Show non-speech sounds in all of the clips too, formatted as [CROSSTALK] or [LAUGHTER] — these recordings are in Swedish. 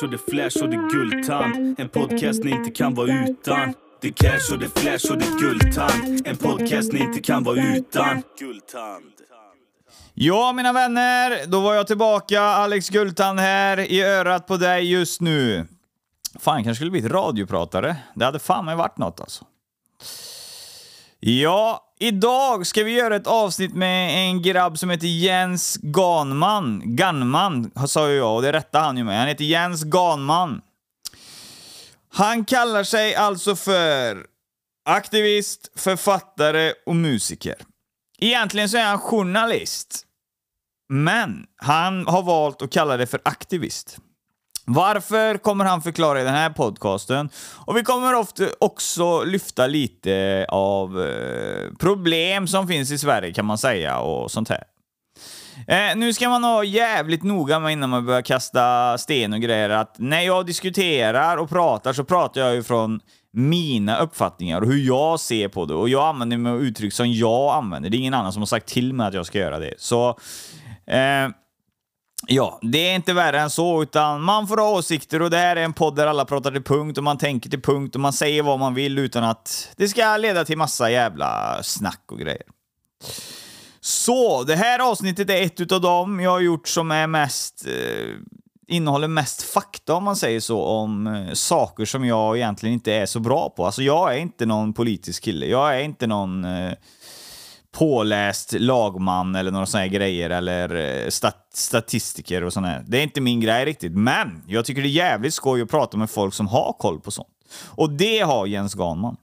cash och det flash och det guldtand. En podcast ni inte kan vara utan. Det cash och det flash och det guldtand. En podcast ni inte kan vara utan. Guldtand. Ja, mina vänner, då var jag tillbaka. Alex Guldtand här i örat på dig just nu. Fan, jag kanske skulle bli ett radiopratare. Det hade fan mig varit något alltså. Ja, idag ska vi göra ett avsnitt med en grabb som heter Jens Ganman. Ganman, sa ju jag, och det rättade han ju med. Han heter Jens Ganman. Han kallar sig alltså för aktivist, författare och musiker. Egentligen så är han journalist. Men han har valt att kalla det för aktivist. Varför kommer han förklara i den här podcasten. Och vi kommer ofta också lyfta lite av eh, problem som finns i Sverige kan man säga och sånt här. Eh, nu ska man vara jävligt noga med innan man börjar kasta sten och grejer att när jag diskuterar och pratar så pratar jag ju från mina uppfattningar och hur jag ser på det. Och jag använder mig av uttryck som jag använder. Det är ingen annan som har sagt till mig att jag ska göra det. Så eh, Ja, det är inte värre än så, utan man får ha åsikter och det här är en podd där alla pratar till punkt och man tänker till punkt och man säger vad man vill utan att det ska leda till massa jävla snack och grejer. Så, det här avsnittet är ett utav dem jag har gjort som är mest eh, innehåller mest fakta om man säger så, om eh, saker som jag egentligen inte är så bra på. Alltså jag är inte någon politisk kille, jag är inte någon eh, påläst lagman eller några sådana här grejer eller eh, stat statistiker och sådana här. Det är inte min grej riktigt, men jag tycker det är jävligt skoj att prata med folk som har koll på sånt. Och det har Jens Ganman.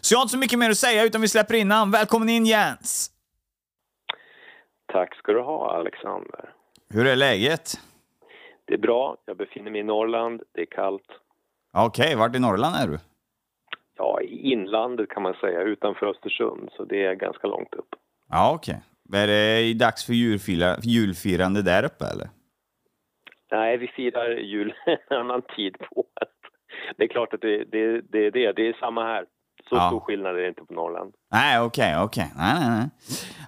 Så jag har inte så mycket mer att säga utan vi släpper in han. Välkommen in Jens! Tack ska du ha, Alexander. Hur är läget? Det är bra. Jag befinner mig i Norrland. Det är kallt. Okej, okay, vart i Norrland är du? Ja, i inlandet kan man säga, utanför Östersund, så det är ganska långt upp. Ja, okej. Okay. Är det dags för julfira, julfirande där uppe, eller? Nej, vi firar jul [LAUGHS] en annan tid på året. Det är klart att det, det, det är det. Det är samma här. Så ja. stor skillnad är det inte på Norrland. Nej, okej, okay, okej. Okay. Nej, nej, nej.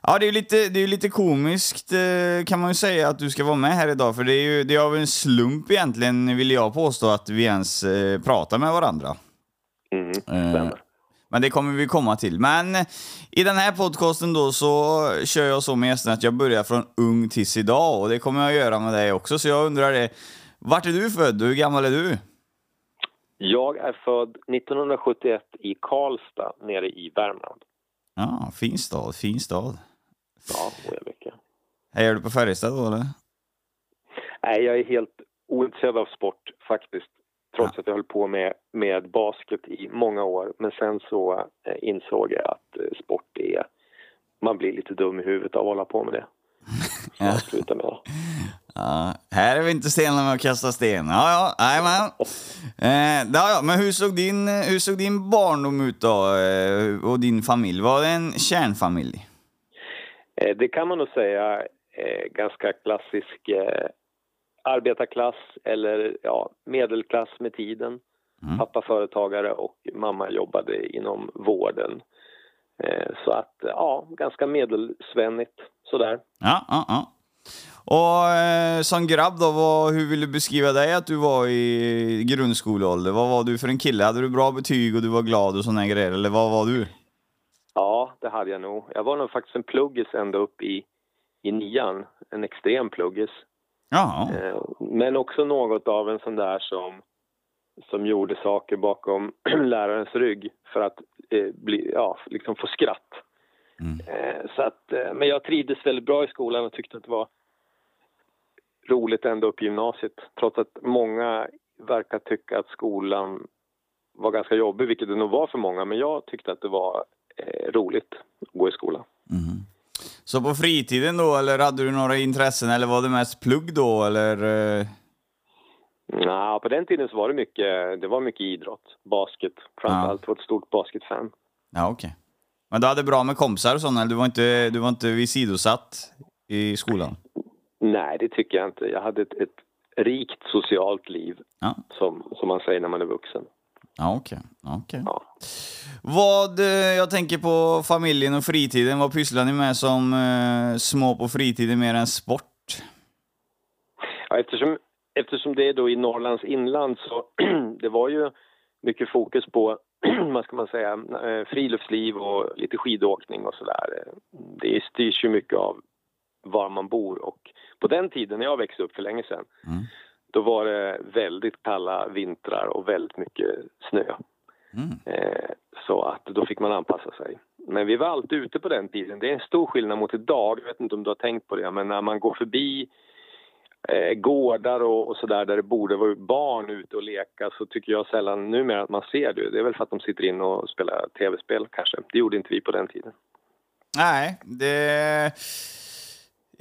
Ja, det är lite, det är lite komiskt eh, kan man ju säga att du ska vara med här idag, för det är ju det är av en slump egentligen, vill jag påstå, att vi ens eh, pratar med varandra. Mm, stämmer. Men det kommer vi komma till. Men i den här podcasten då så kör jag så med gästerna att jag börjar från ung tills idag och det kommer jag göra med dig också. Så jag undrar det, vart är du född? Hur gammal är du? Jag är född 1971 i Karlstad nere i Värmland. Ja, fin stad, fin stad. Ja, det är mycket. Hejar du på Färjestad då eller? Nej, jag är helt ointresserad av sport faktiskt. Trots ja. att jag höll på med, med basket i många år. Men sen så eh, insåg jag att eh, sport är... Man blir lite dum i huvudet av att hålla på med det. [LAUGHS] Så jag slutade med det. Ja, här är vi inte sena med att kasta sten. Ja, ja, jajamän. Eh, ja, men hur såg, din, hur såg din barndom ut då, eh, och din familj? Var det en kärnfamilj? Eh, det kan man nog säga. Eh, ganska klassisk eh, arbetarklass eller ja, medelklass med tiden. Mm. Pappa företagare och mamma jobbade inom vården. Eh, så att, ja, ganska medelsvennigt sådär. Ja, ja, ja. Och eh, som grabb då, vad, hur vill du beskriva dig att du var i grundskoleålder? Vad var du för en kille? Hade du bra betyg och du var glad och sådana grejer, eller vad var du? Ja, det hade jag nog. Jag var nog faktiskt en pluggis ända upp i, i nian. En extrem pluggis. Ja. Eh, men också något av en sån där som, som gjorde saker bakom [CLEARS THROAT] lärarens rygg för att eh, bli, ja, liksom få skratt. Mm. Eh, så att, eh, men jag trivdes väldigt bra i skolan och tyckte att det var roligt ända upp i gymnasiet trots att många verkar tycka att skolan var ganska jobbig, vilket det nog var för många. Men jag tyckte att det var roligt att gå i skolan. Mm. Så på fritiden då, eller hade du några intressen, eller var det mest plugg då, eller? Eh? Ja, på den tiden så var det mycket, det var mycket idrott, basket framförallt. Ja. var ett stort basketfan. Ja, okej. Okay. Men du hade bra med kompisar och sånt, eller du var inte, du var inte vid sidosatt i skolan? Nej, det tycker jag inte. Jag hade ett, ett rikt socialt liv, ja. som, som man säger när man är vuxen. Ja, okej. Okay. okay. Ja. Vad, eh, jag tänker på familjen och fritiden, vad pysslar ni med som eh, små på fritiden mer än sport? Ja, eftersom eftersom det är då i Norrlands inland så [CLEARS THROAT] det var ju mycket fokus på, [CLEARS THROAT] vad ska man säga, eh, friluftsliv och lite skidåkning och sådär. Det styrs ju mycket av var man bor och på den tiden när jag växte upp för länge sedan Mm. Då var det väldigt kalla vintrar och väldigt mycket snö. Mm. Eh, så att då fick man anpassa sig. Men vi var alltid ute på den tiden. Det är en stor skillnad mot idag. Jag vet inte om du har tänkt på det, men när man går förbi eh, gårdar och, och sådär där det borde vara barn ute och leka så tycker jag sällan numera att man ser det. Det är väl för att de sitter in och spelar tv-spel kanske. Det gjorde inte vi på den tiden. Nej, det...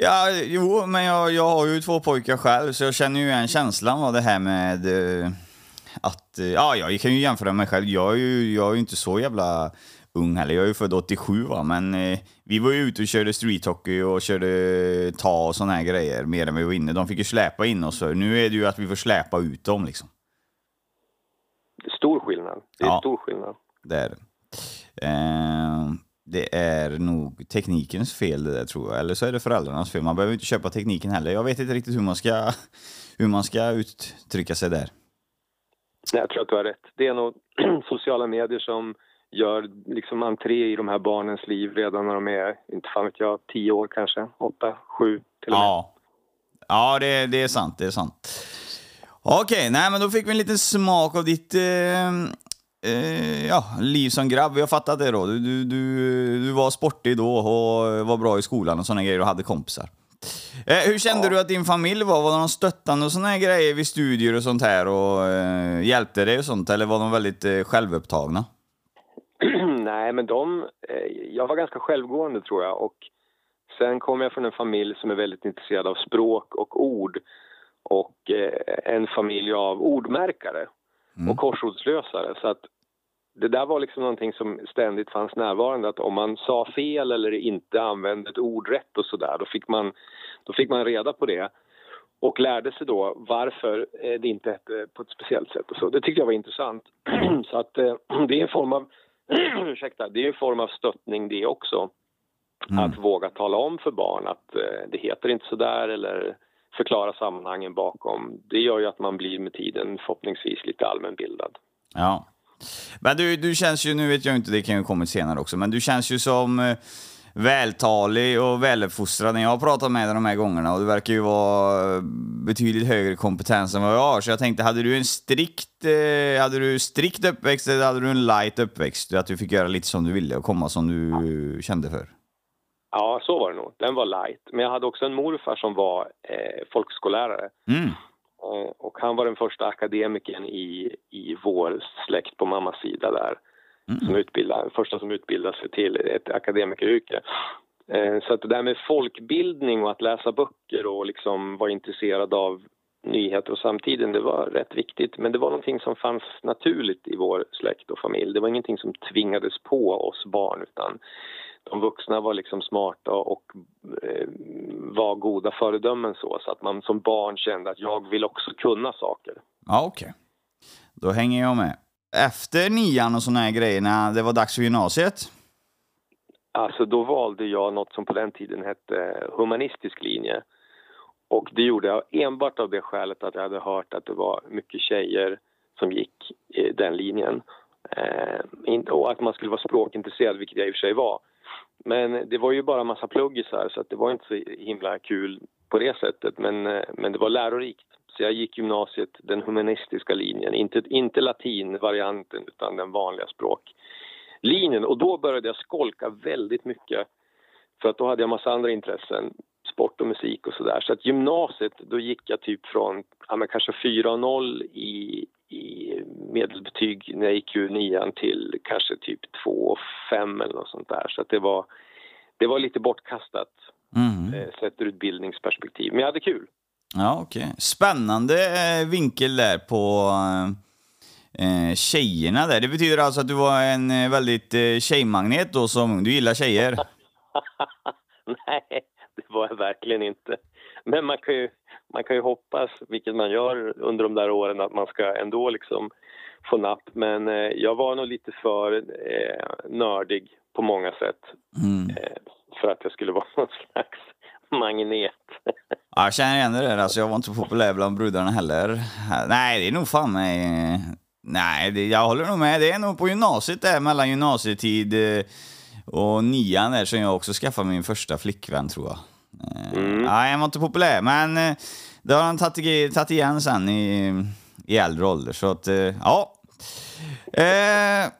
Ja, jo, men jag, jag har ju två pojkar själv, så jag känner ju igen känslan av det här med eh, att... eh, Ja, jag kan ju jämföra mig själv. Jag är ju, jag är ju inte så jävla ung heller. Jag är ju född 87, va? men eh, vi var ju ute och körde streethockey och körde ta och såna här grejer mer än vi var inne. De fick ju släpa in oss. för Nu är det ju att vi får släpa ut dem liksom. Det är stor skillnad. Det är Ja. stor skillnad. Det är det. Eh, det är nog teknikens fel det där tror jag. Eller så är det föräldrarnas fel. Man behöver inte köpa tekniken heller. Jag vet inte riktigt hur man ska, hur man ska uttrycka sig där. Nej, jag tror att du har rätt. Det är nog [CLEARS THROAT] sociala medier som gör liksom entré i de här barnens liv redan när de är, inte fan vet jag, tio år kanske, åtta, sju till och med. Ja, ja det, det är sant. Det är sant. Okej, nej men då fick vi en liten smak av ditt eh, eh, ja, liv som grabb. Har fattat det då. Du, du, du, du var sportig då och var bra i skolan och sådana grejer och hade kompisar. Eh, hur kände du att din familj var? Var de stöttande och här grejer vid studier och sånt här och eh, hjälpte dig och sånt? Eller var de väldigt eh, självupptagna? [CLEARS THROAT] Nej, men de... Eh, jag var ganska självgående, tror jag. Och sen kom jag från en familj som är väldigt intresserad av språk och ord. Och eh, en familj av ordmärkare och korsordslösare. Så att det där var liksom någonting som ständigt fanns närvarande. Att om man sa fel eller inte använde ett ord rätt och sådär, då, fick man, då fick man reda på det. Och lärde sig då varför eh, det inte hette på ett speciellt sätt och så. Det tyckte jag var intressant. [CLEARS THROAT] så att eh, [CLEARS THROAT] det är en form av [CLEARS THROAT] ursäkta, det är en form av stöttning det också. Att våga tala om för barn att eh, det heter inte så där eller förklara sammanhangen bakom. Det gör ju att man blir med tiden förhoppningsvis lite allmänbildad. Ja. Men du, du känns ju, nu vet jag inte, det kan ju komma senare också, men du känns ju som eh, vältalig och väluppfostrad när jag har pratat med dig de här gångerna och du verkar ju vara eh, betydligt högre kompetens än vad jag har. Så jag tänkte, hade du en strikt, eh, hade du strikt uppväxt eller hade du en light uppväxt? Att du fick göra lite som du ville och komma som du kände för? Ja, så var det nog. Den var light. Men jag hade också en morfar som var eh, folkskollärare. Mm. Eh, och han var den första akademikern i, i vår släkt på mammas sida där. Som utbildade, första som utbildade sig till ett akademikeryrke. Eh, så att det där med folkbildning och att läsa böcker och liksom vara intresserad av nyheter och samtiden, det var rätt viktigt. Men det var någonting som fanns naturligt i vår släkt och familj. Det var ingenting som tvingades på oss barn utan de vuxna var liksom smarta och eh, var goda föredömen så, så att man som barn kände att jag vill också kunna saker. Ja, okej. Då hänger jag med. Efter nian och såna här grejer, när det var dags för gymnasiet? Alltså då valde jag något som på den tiden hette humanistisk linje. Och det gjorde jag enbart av det skälet att jag hade hört att det var mycket tjejer som gick i den linjen. Eh, och att man skulle vara språkintresserad, vilket jag i och för sig var. Men det var ju bara massa pluggisar så att det var inte så himla kul på det sättet. Men, eh, men det var lärorikt. Så jag gick gymnasiet den humanistiska linjen, inte, inte latinvarianten utan den vanliga språklinjen. Och då började jag skolka väldigt mycket. För att då hade jag massa andra intressen, sport och musik och sådär. Så att gymnasiet, då gick jag typ från ja, men kanske 4,0 i, i medelbetyg när jag gick ur nian till kanske typ 2,5 eller något sånt där. Så det var, det var lite bortkastat Mm. eh, sett ur ett bildningsperspektiv. Men jag hade kul. Ja, okej. Spännande eh, vinkel där på eh, tjejerna där. Det betyder alltså att du var en eh, väldigt eh, tjejmagnet då som du gillar tjejer? [LAUGHS] Nej, det var jag verkligen inte. Men man kan, ju, man kan ju hoppas, vilket man gör under de där åren, att man ska ändå liksom få napp. Men eh, jag var nog lite för eh, nördig på många sätt Mm. eh, för att jag skulle [LAUGHS] vara någon slags magnet. [LAUGHS] Ja, jag känner igen det där. Alltså, jag var inte så populär bland brudarna heller. Nej, det är nog fan mig... Nej, det, jag håller nog med. Det är nog på gymnasiet där, mellan gymnasietid eh, och nian där som jag också skaffade min första flickvän, tror jag. Eh, Mm. Nej, jag var inte populär, men eh, det har han tagit, igen sen i, i äldre ålder. Så att, eh, ja. Eh,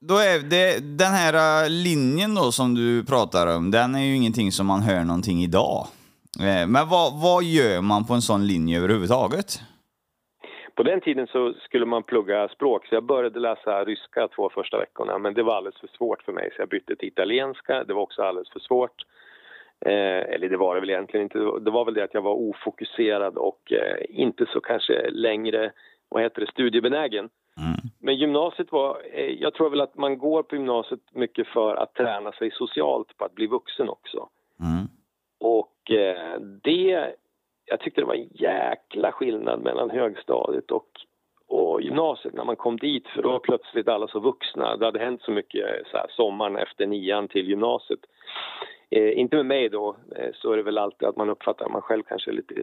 då är det, den här linjen då som du pratar om, den är ju ingenting som man hör någonting idag. Eh, Men vad, vad gör man på en sån linje överhuvudtaget? På den tiden så skulle man plugga språk, så jag började läsa ryska två första veckorna. Men det var alldeles för svårt för mig, så jag bytte till italienska. Det var också alldeles för svårt. Eh, eller det var det väl egentligen inte. Det var väl det att jag var ofokuserad och eh, inte så kanske längre, vad heter det, studiebenägen. Men gymnasiet var, eh, jag tror väl att man går på gymnasiet mycket för att träna sig socialt på att bli vuxen också. Mm. Och eh, det, jag tyckte det var en jäkla skillnad mellan högstadiet och, och gymnasiet när man kom dit för då var plötsligt alla så vuxna. Det hade hänt så mycket så här, sommaren efter nian till gymnasiet. Eh, inte med mig då, eh, så är det väl alltid att man uppfattar att man själv kanske är lite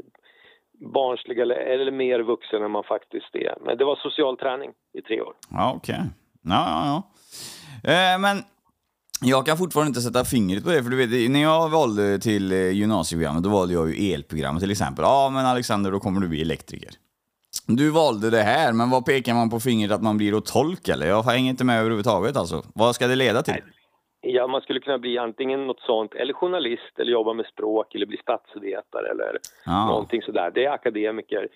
barnslig eller, eller mer vuxen än man faktiskt är. Men det var social träning i tre år. Ja, okej. Ja, ja, ja. Eh, men jag kan fortfarande inte sätta fingret på det, för du vet, när jag valde till eh, gymnasieprogrammet, då valde jag ju elprogrammet till exempel. Ja, men Alexander, då kommer du bli elektriker. Du valde det här, men vad pekar man på fingret att man blir då tolk eller? Jag hänger inte med överhuvudtaget alltså. Vad ska det leda till? Ja, man skulle kunna bli antingen något sånt, eller journalist, eller jobba med språk, eller bli statsvetare eller Ja. någonting sådär. Det är akademiker.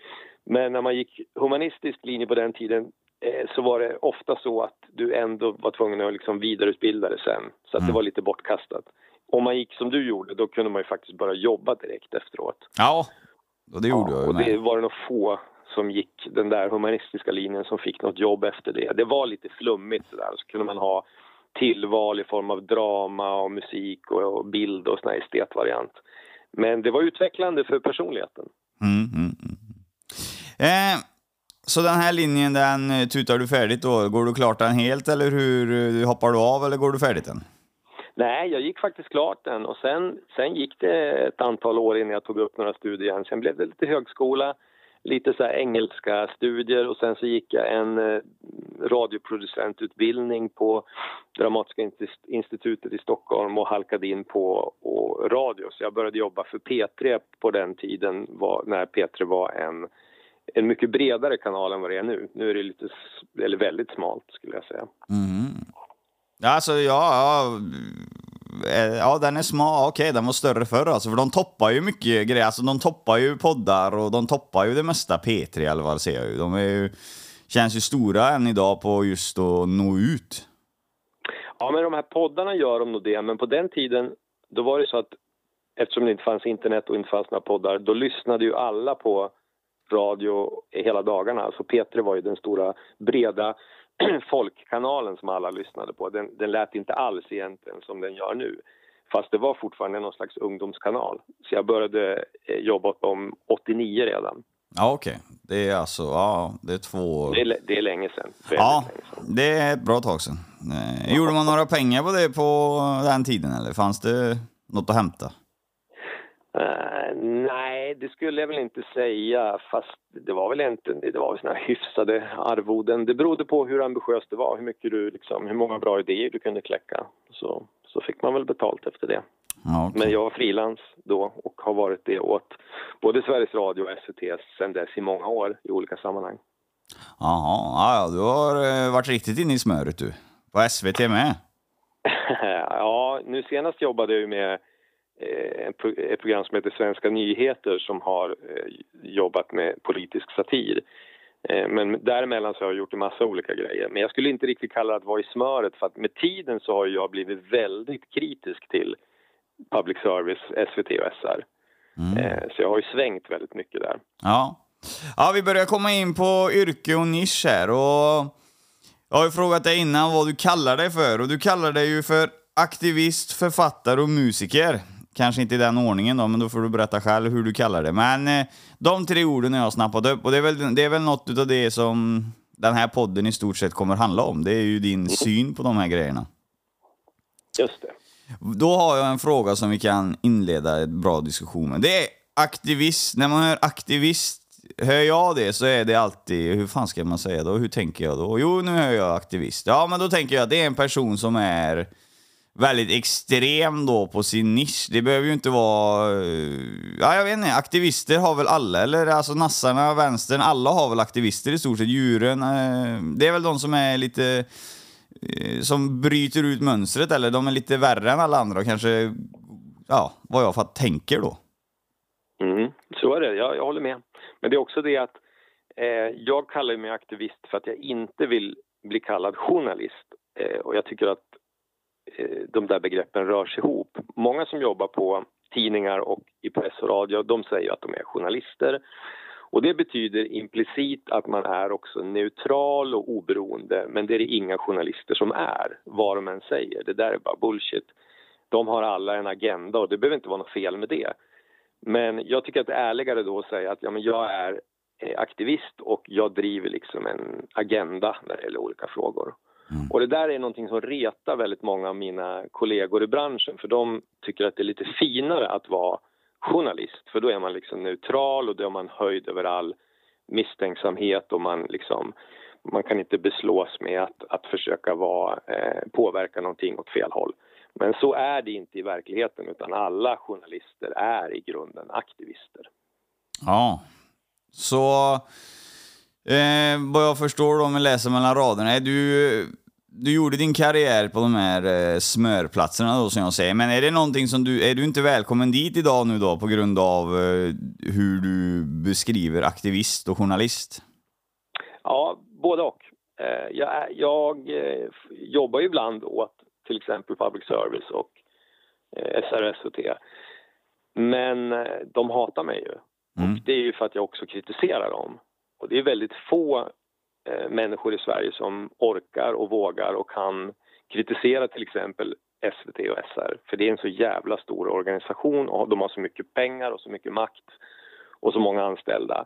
Men när man gick humanistisk linje på den tiden eh, så var det ofta så att du ändå var tvungen att liksom vidareutbilda dig sen. Så att det var lite bortkastat. Om man gick som du gjorde, då kunde man ju faktiskt börja jobba direkt efteråt. Ja, och det gjorde jag ju och det var det nog få som gick den där humanistiska linjen som fick något jobb efter det. Det var lite flummigt sådär. Så kunde man ha tillval i form av drama och musik och, bild och sån här estetvariant. Men det var utvecklande för personligheten. Mm, mm, mm. Eh, så den här linjen, den eh, tutar du färdigt då? Går du klart den helt eller hur eh, hoppar du av eller går du färdigt den? Nej, jag gick faktiskt klart den och sen, sen gick det ett antal år innan jag tog upp några studier igen. Sen blev det lite högskola, lite så här engelska studier och sen så gick jag en eh, radioproducentutbildning på Dramatiska institutet i Stockholm och halkade in på och radio. Så jag började jobba för P3 på den tiden var, när P3 var en, en mycket bredare kanal än vad det är nu. Nu är det lite, eller väldigt smalt skulle jag säga. Mm. Alltså, ja, ja, Eh, ja, den är smal. Okej, den var större förr alltså, för de toppar ju mycket grejer. Alltså, de toppar ju poddar och de toppar ju det mesta P3 eller vad ser jag ju. De är ju, känns ju stora än idag på just att nå ut. Ja, men de här poddarna gör de nog det, men på den tiden då var det så att eftersom det inte fanns internet och inte fanns några poddar, då lyssnade ju alla på radio hela dagarna. Alltså P3 var ju den stora breda [CLEARS THROAT] folkkanalen som alla lyssnade på. Den, den lät inte alls egentligen som den gör nu. Fast det var fortfarande någon slags ungdomskanal. Så jag började eh, jobba åt dem 89 redan. Ja, okej. Det är alltså, ja, det är två... Det är, det är länge sedan. Väldigt Ja, länge sedan. det är ett bra tag sedan. Eh, Gjorde man några pengar på det på den tiden eller fanns det något att hämta? Eh, nej, det skulle jag väl inte säga. Fast det var väl inte, det var väl såna hyfsade arvoden. Det berodde på hur ambitiöst det var, hur mycket du liksom, hur många bra idéer du kunde kläcka. Så, så fick man väl betalt efter det. Ja, okej. Men jag var frilans då och har varit det åt både Sveriges Radio och SVT sen dess i många år i olika sammanhang. Jaha, ja, du har eh, varit riktigt inne i smöret du. På SVT med. [LAUGHS] ja, nu senast jobbade jag ju med ett program som heter Svenska nyheter som har eh, jobbat med politisk satir. Eh, Men däremellan så har jag gjort en massa olika grejer. Men jag skulle inte riktigt kalla det att vara i smöret för att med tiden så har jag blivit väldigt kritisk till public service, SVT och SR. Eh, Så jag har ju svängt väldigt mycket där. Ja. ja, vi börjar komma in på yrke och nisch här och jag har ju frågat dig innan vad du kallar dig för och du kallar dig ju för aktivist, författare och musiker. Kanske inte i den ordningen då, men då får du berätta själv hur du kallar det. Men eh, de tre orden har jag snappat upp och det är väl, det är väl något utav det som den här podden i stort sett kommer handla om. Det är ju din syn på de här grejerna. Just det. Då har jag en fråga som vi kan inleda en bra diskussion med. Det är aktivist. När man hör aktivist, hör jag det så är det alltid, hur fan ska man säga då? Hur tänker jag då? Jo, nu hör jag aktivist. Ja, men då tänker jag att det är en person som är väldigt extrem då på sin nisch. Det behöver ju inte vara... Eh, ja, jag vet inte. Aktivister har väl alla, eller alltså nassarna, vänstern, alla har väl aktivister i stort sett. Djuren, eh, det är väl de som är lite... eh, Som bryter ut mönstret, eller de är lite värre än alla andra och kanske... Ja, vad jag fatt, tänker då. Mm, så är det, jag, jag håller med. Men det är också det att eh, jag kallar mig aktivist för att jag inte vill bli kallad journalist. Eh, och jag tycker att Eh, de där begreppen rör sig ihop. Många som jobbar på tidningar och i press och radio, de säger att de är journalister. Och det betyder implicit att man är också neutral och oberoende, men det är det inga journalister som är, vad de än säger. Det där är bara bullshit. De har alla en agenda och det behöver inte vara något fel med det. Men jag tycker att det är ärligare då att säga att ja, men jag är eh, aktivist och jag driver liksom en agenda när det gäller olika frågor. Och det där är någonting som retar väldigt många av mina kollegor i branschen för de tycker att det är lite finare att vara journalist för då är man liksom neutral och då är man höjd över all misstänksamhet och man liksom man kan inte beslås med att, att försöka vara, eh, påverka någonting åt fel håll. Men så är det inte i verkligheten utan alla journalister är i grunden aktivister. Ja. Så... Eh, vad jag förstår då om jag läser mellan raderna, är du... Du gjorde din karriär på de här eh, smörplatserna då som jag säger, men är det någonting som du... Är du inte välkommen dit idag nu då på grund av eh, hur du beskriver aktivist och journalist? Ja, både och. Eh, Jag, jag eh, jobbar ju ibland åt till exempel public service och eh, SRS och T. Men eh, de hatar mig ju. Mm. Och det är ju för att jag också kritiserar dem. Och det är väldigt få eh, Eh, människor i Sverige som orkar och vågar och kan kritisera till exempel SVT och SR. För det är en så jävla stor organisation och de har så mycket pengar och så mycket makt och så många anställda.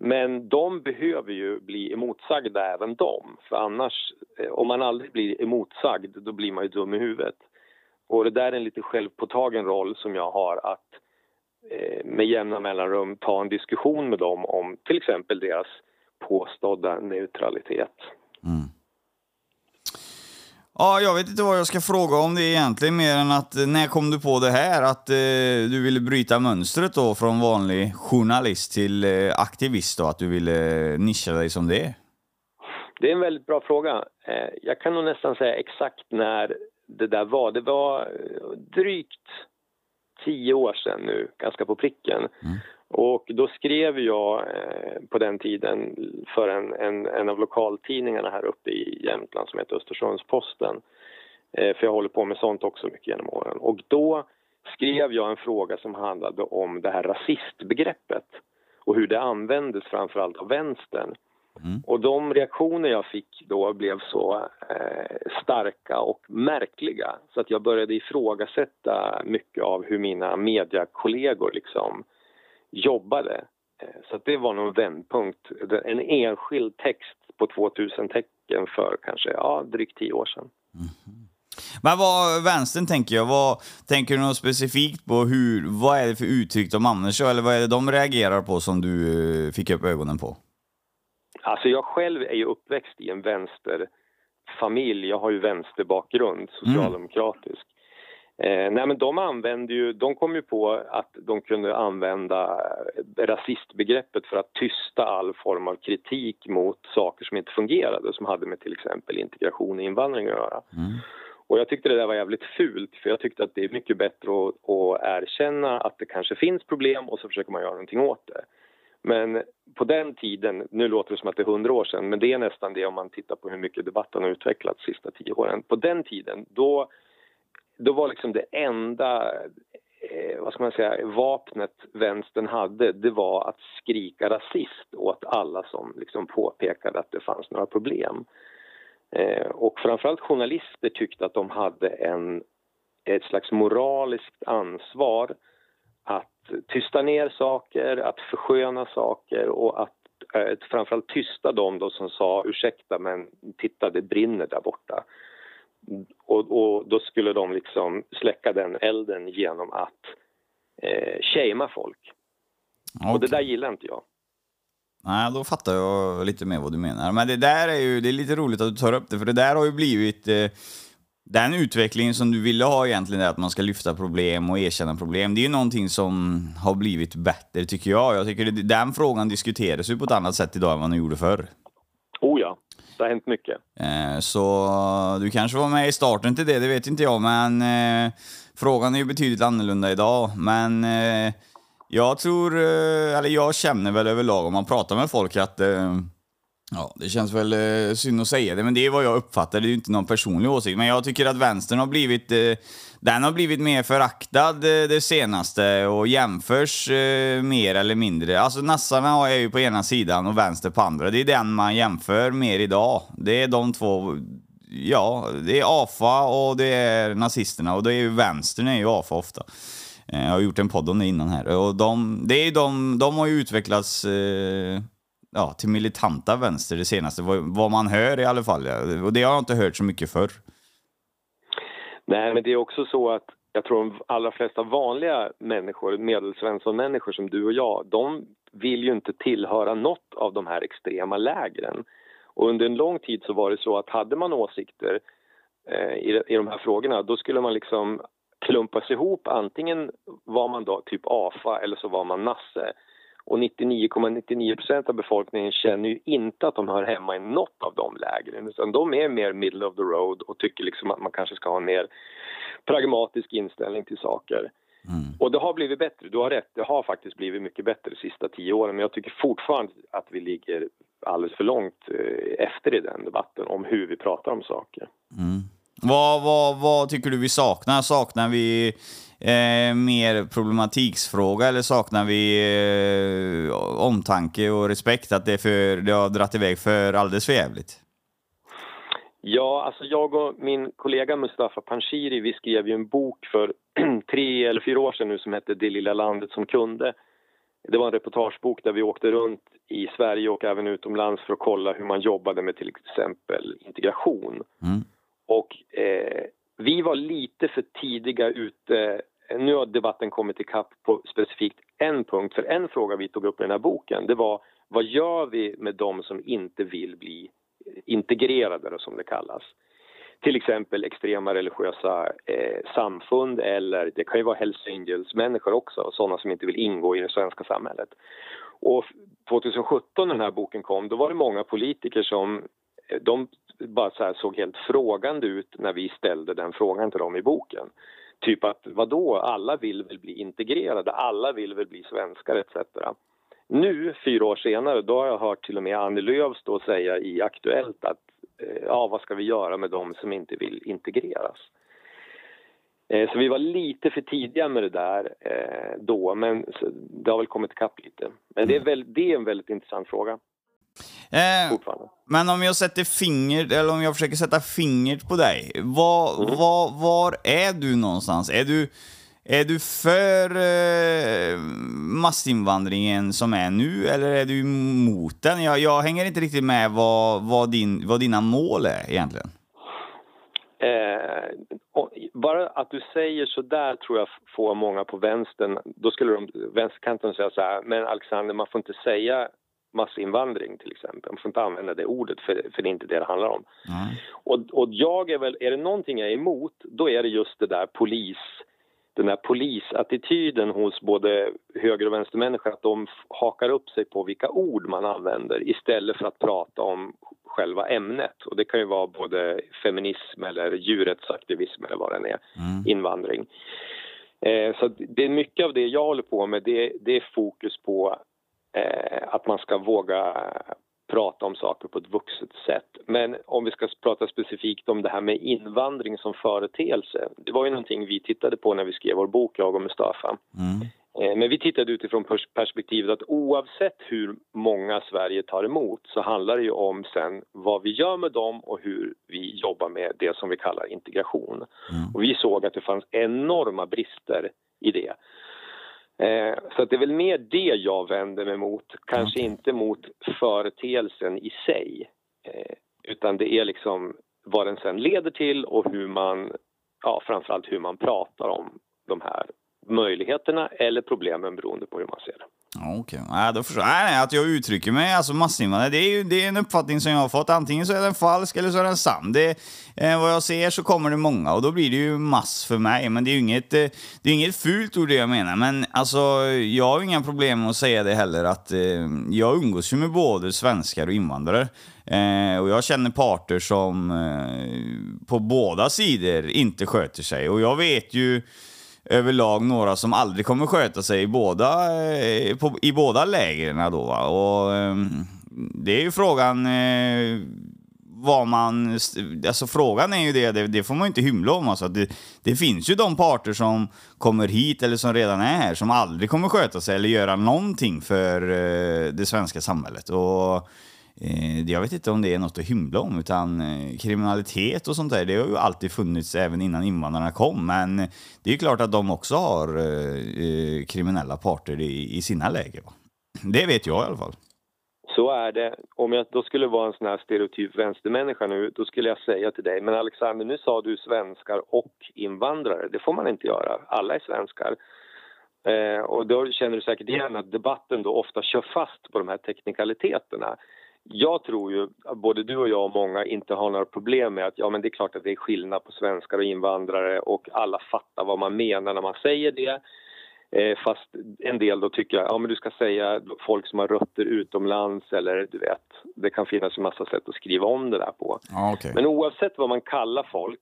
Men de behöver ju bli emotsagda även de. För annars, eh, om man aldrig blir emotsagd, då blir man ju dum i huvudet. Och det där är en lite självpåtagen roll som jag har att eh, med jämna mellanrum ta en diskussion med dem om till exempel deras påstådda neutralitet. Ja, jag vet inte vad jag ska fråga om det egentligen mer än att eh, när kom du på det här? Att eh, du ville bryta mönstret då från vanlig journalist till eh, aktivist då? Att du ville eh, nischa dig som det? Det är en väldigt bra fråga. Eh, Jag kan nog nästan säga exakt när det där var. Det var eh, drygt tio år sedan nu, ganska på pricken. Och då skrev jag eh, på den tiden för en, en, en av lokaltidningarna här uppe i Jämtland som heter Östersunds-Posten. Eh, för jag håller på med sånt också mycket genom åren. Och då skrev jag en fråga som handlade om det här rasistbegreppet och hur det användes framförallt av vänstern. Och de reaktioner jag fick då blev så eh, starka och märkliga så att jag började ifrågasätta mycket av hur mina mediakollegor liksom jobbade. Eh, så det var nog vändpunkt. En enskild text på 2000 tecken för kanske ja, drygt tio år sedan. Men vad, vänstern tänker jag, vad, tänker du något specifikt på hur, vad är det för uttryck de använder sig eller vad är det de reagerar på som du eh, fick upp ögonen på? Alltså jag själv är ju uppväxt i en vänsterfamilj. Jag har ju vänsterbakgrund, socialdemokratisk. Eh, nej men de använde ju, de kom ju på att de kunde använda eh, rasistbegreppet för att tysta all form av kritik mot saker som inte fungerade, som hade med till exempel integration och invandring att göra. Och jag tyckte det där var jävligt fult, för jag tyckte att det är mycket bättre att, att erkänna att det kanske finns problem och så försöker man göra någonting åt det. Men på den tiden, nu låter det som att det är hundra år sedan, men det är nästan det om man tittar på hur mycket debatten har utvecklats de sista tio åren. På den tiden, då, då var liksom det enda eh, vad ska man säga, vapnet vänstern hade, det var att skrika rasist åt alla som liksom påpekade att det fanns några problem. Eh, och framförallt journalister tyckte att de hade en, ett slags moraliskt ansvar att tysta ner saker, att försköna saker och att eh, framförallt tysta dem då som sa ursäkta men titta det brinner där borta och, och då skulle de liksom släcka den elden genom att eh, shamea folk. Okay. Och det där gillar inte jag. Nej, då fattar jag lite mer vad du menar. Men det där är ju, det är lite roligt att du tar upp det, för det där har ju blivit eh, den utvecklingen som du ville ha egentligen, att man ska lyfta problem och erkänna problem. Det är ju någonting som har blivit bättre tycker jag. Jag tycker det, den frågan diskuteras ju på ett annat sätt idag än vad den gjorde förr. Det har hänt mycket. Eh, så du kanske var med i starten till det, det vet inte jag, men eh, frågan är ju betydligt annorlunda idag. Men eh, jag tror, eh, eller jag känner väl överlag om man pratar med folk att eh, Ja, det känns väl eh, synd att säga det, men det är vad jag uppfattar. Det är ju inte någon personlig åsikt. Men jag tycker att vänstern har blivit, eh, den har blivit mer föraktad eh, det senaste och jämförs eh, mer eller mindre. Alltså nassarna är ju på ena sidan och vänster på andra. Det är den man jämför mer idag. Det är de två, ja, det är AFA och det är nazisterna och det är ju vänstern är ju AFA ofta. Eh, jag har gjort en podd om det innan här och de, det är de, de har ju utvecklats eh, ja, till militanta vänster det senaste, vad, vad man hör i alla fall. Och det har jag inte hört så mycket förr. Nej, men det är också så att jag tror de allra flesta vanliga människor, medelsvensson-människor som du och jag, de vill ju inte tillhöra något av de här extrema lägren. Och under en lång tid så var det så att hade man åsikter eh, i, i de här frågorna, då skulle man liksom klumpas ihop. Antingen var man då typ AFA eller så var man nasse. Och 99,99 procent av befolkningen känner ju inte att de hör hemma i något av de lägren utan de är mer middle of the road och tycker liksom att man kanske ska ha en mer pragmatisk inställning till saker. Mm. Och det har blivit bättre, du har rätt, det har faktiskt blivit mycket bättre de sista tio åren men jag tycker fortfarande att vi ligger alldeles för långt eh, efter i den debatten om hur vi pratar om saker. Mm. Vad, vad, vad tycker du vi saknar? Saknar vi eh, mer problematiksfråga eller saknar vi eh, omtanke och respekt att det, för, det har dratt iväg för alldeles för jävligt? Ja, alltså jag och min kollega Mustafa Panshiri, vi skrev ju en bok för [CLEARS THROAT] tre eller fyra år sedan nu som hette Det lilla landet som kunde. Det var en reportagebok där vi åkte runt i Sverige och även utomlands för att kolla hur man jobbade med till exempel integration. Mm. Och eh, vi var lite för tidiga ute. Nu har debatten kommit ikapp på specifikt en punkt. För en fråga vi tog upp i den här boken det var vad gör vi med de som inte vill bli integrerade, som det kallas? Till exempel extrema religiösa eh, samfund eller det kan ju vara Hells Angels-människor också, sådana som inte vill ingå i det svenska samhället. Och 2017 när den här boken kom, då var det många politiker som eh, de bara så såg helt frågande ut när vi ställde den frågan till dem i boken. Typ att vadå, alla vill väl bli integrerade, alla vill väl bli svenskar etc. Nu, fyra år senare, då har jag hört till och med Annie Lööf stå och säga i Aktuellt att eh, ja, vad ska vi göra med dem som inte vill integreras? Eh, så vi var lite för tidiga med det där eh, då, men det har väl kommit ikapp lite. Men det är, väl, det är en väldigt intressant fråga. Eh, men om jag sätter fingret, eller om jag försöker sätta fingret på dig. Var, mm. var, var är du någonstans? Är du, är du för eh, massinvandringen som är nu, eller är du emot den? Jag, jag hänger inte riktigt med vad, vad, din, vad dina mål är egentligen. Eh, bara att du säger så där tror jag får många på vänstern, då skulle de, vänsterkanten säga så här, men Alexander man får inte säga massinvandring till exempel. Man får inte använda det ordet för, för det är inte det det handlar om. Mm. Och, och jag är väl, är det någonting jag är emot, då är det just det där polis, den där polisattityden hos både höger och vänstermänniskor att de hakar upp sig på vilka ord man använder istället för att prata om själva ämnet. Och det kan ju vara både feminism eller djurrättsaktivism eller vad det är, mm. invandring. Eh, så det är mycket av det jag håller på med, det, det är fokus på att man ska våga prata om saker på ett vuxet sätt. Men om vi ska prata specifikt om det här med invandring som företeelse. Det var ju någonting vi tittade på när vi skrev vår bok, jag och Mustafa. Mm. Eh, men vi tittade utifrån perspektivet att oavsett hur många Sverige tar emot så handlar det ju om sen vad vi gör med dem och hur vi jobbar med det som vi kallar integration. Mm. Och vi såg att det fanns enorma brister i det. Eh, så det är väl mer det jag vänder mig mot, kanske inte mot företeelsen i sig. Eh, utan det är liksom vad den sen leder till och hur man, ja framförallt hur man pratar om de här möjligheterna eller problemen beroende på hur man ser det. Okej, okay. nej, då förstår jag. Nej, nej, att jag uttrycker mig, alltså massinvandrare, det är ju det är en uppfattning som jag har fått. Antingen så är den falsk eller så är den sann. Det, eh, vad jag ser så kommer det många och då blir det ju mass för mig. Men det är ju inget, eh, det är inget fult ord det jag menar. Men alltså, jag har inga problem med att säga det heller att eh, jag umgås ju med både svenskar och invandrare. Eh, och jag känner parter som eh, på båda sidor inte sköter sig. Och jag vet ju överlag några som aldrig kommer sköta sig i båda, eh, på, i båda lägren då. Va? Och, ehm, det är ju frågan eh, vad man... Alltså frågan är ju det, det, det får man ju inte hymla om. Alltså, det, det finns ju de parter som kommer hit eller som redan är här som aldrig kommer sköta sig eller göra någonting för eh, det svenska samhället. Och Eh, jag vet inte om det är något att hymla om, utan eh, kriminalitet och sånt där, det har ju alltid funnits även innan invandrarna kom. Men det är ju klart att de också har eh, kriminella parter i, i sina läger. Va? Det vet jag i alla fall. Så är det. Om jag då skulle vara en sån här stereotyp vänstermänniska nu, då skulle jag säga till dig, men Alexander, nu sa du svenskar och invandrare. Det får man inte göra. Alla är svenskar. Eh, och då känner du säkert igen att debatten då ofta kör fast på de här teknikaliteterna jag tror ju att både du och jag och många inte har några problem med att ja men det är klart att det är skillnad på svenskar och invandrare och alla fattar vad man menar när man säger det. Eh, fast en del då tycker ja men du ska säga folk som har rötter utomlands eller du vet, det kan finnas en massa sätt att skriva om det där på. Ah, okay. Men oavsett vad man kallar folk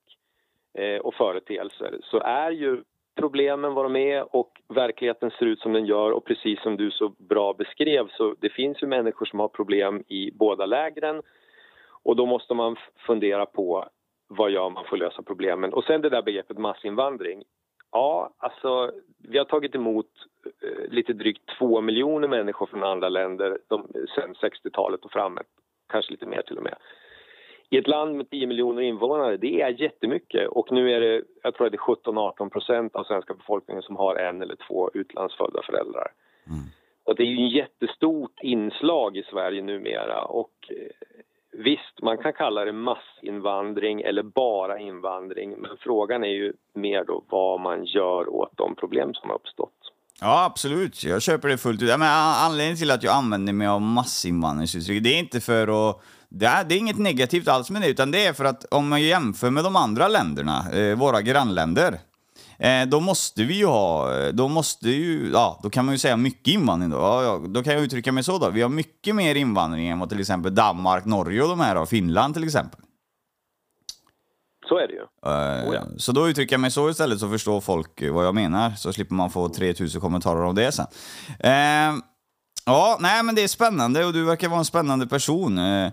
eh, och företeelser så är ju problemen vad de är och verkligheten ser ut som den gör. Och precis som du så bra beskrev så det finns ju människor som har problem i båda lägren. Och då måste man fundera på vad gör man för att lösa problemen. Och sen det där begreppet massinvandring. Ja, alltså vi har tagit emot eh, lite drygt två miljoner människor från andra länder de, sen 60-talet och framåt, kanske lite mer till och med i ett land med 10 miljoner invånare, det är jättemycket. Och nu är det, jag tror att det är 17-18 procent av svenska befolkningen som har en eller två utlandsfödda föräldrar. Mm. Och det är ju ett jättestort inslag i Sverige numera. Och eh, visst, man kan kalla det massinvandring eller bara invandring. Men frågan är ju mer då vad man gör åt de problem som har uppstått. Ja, absolut. Jag köper det fullt ut. Men anledningen till att jag använder mig av massinvandringsuttryck, det är inte för att det är, det är inget negativt alls med det, utan det är för att om man jämför med de andra länderna, eh, våra grannländer, eh, då måste vi ju ha, då måste ju, ja, då kan man ju säga mycket invandring då. Ja, då kan jag uttrycka mig så då. Vi har mycket mer invandring än vad till exempel Danmark, Norge och de här har, Finland till exempel. Så är det ju. Uh, oh ja. Så då uttrycker jag mig så istället så förstår folk vad jag menar, så slipper man få 3000 kommentarer om det sen. Ja, nej men det är spännande och du verkar vara en spännande person. Eh,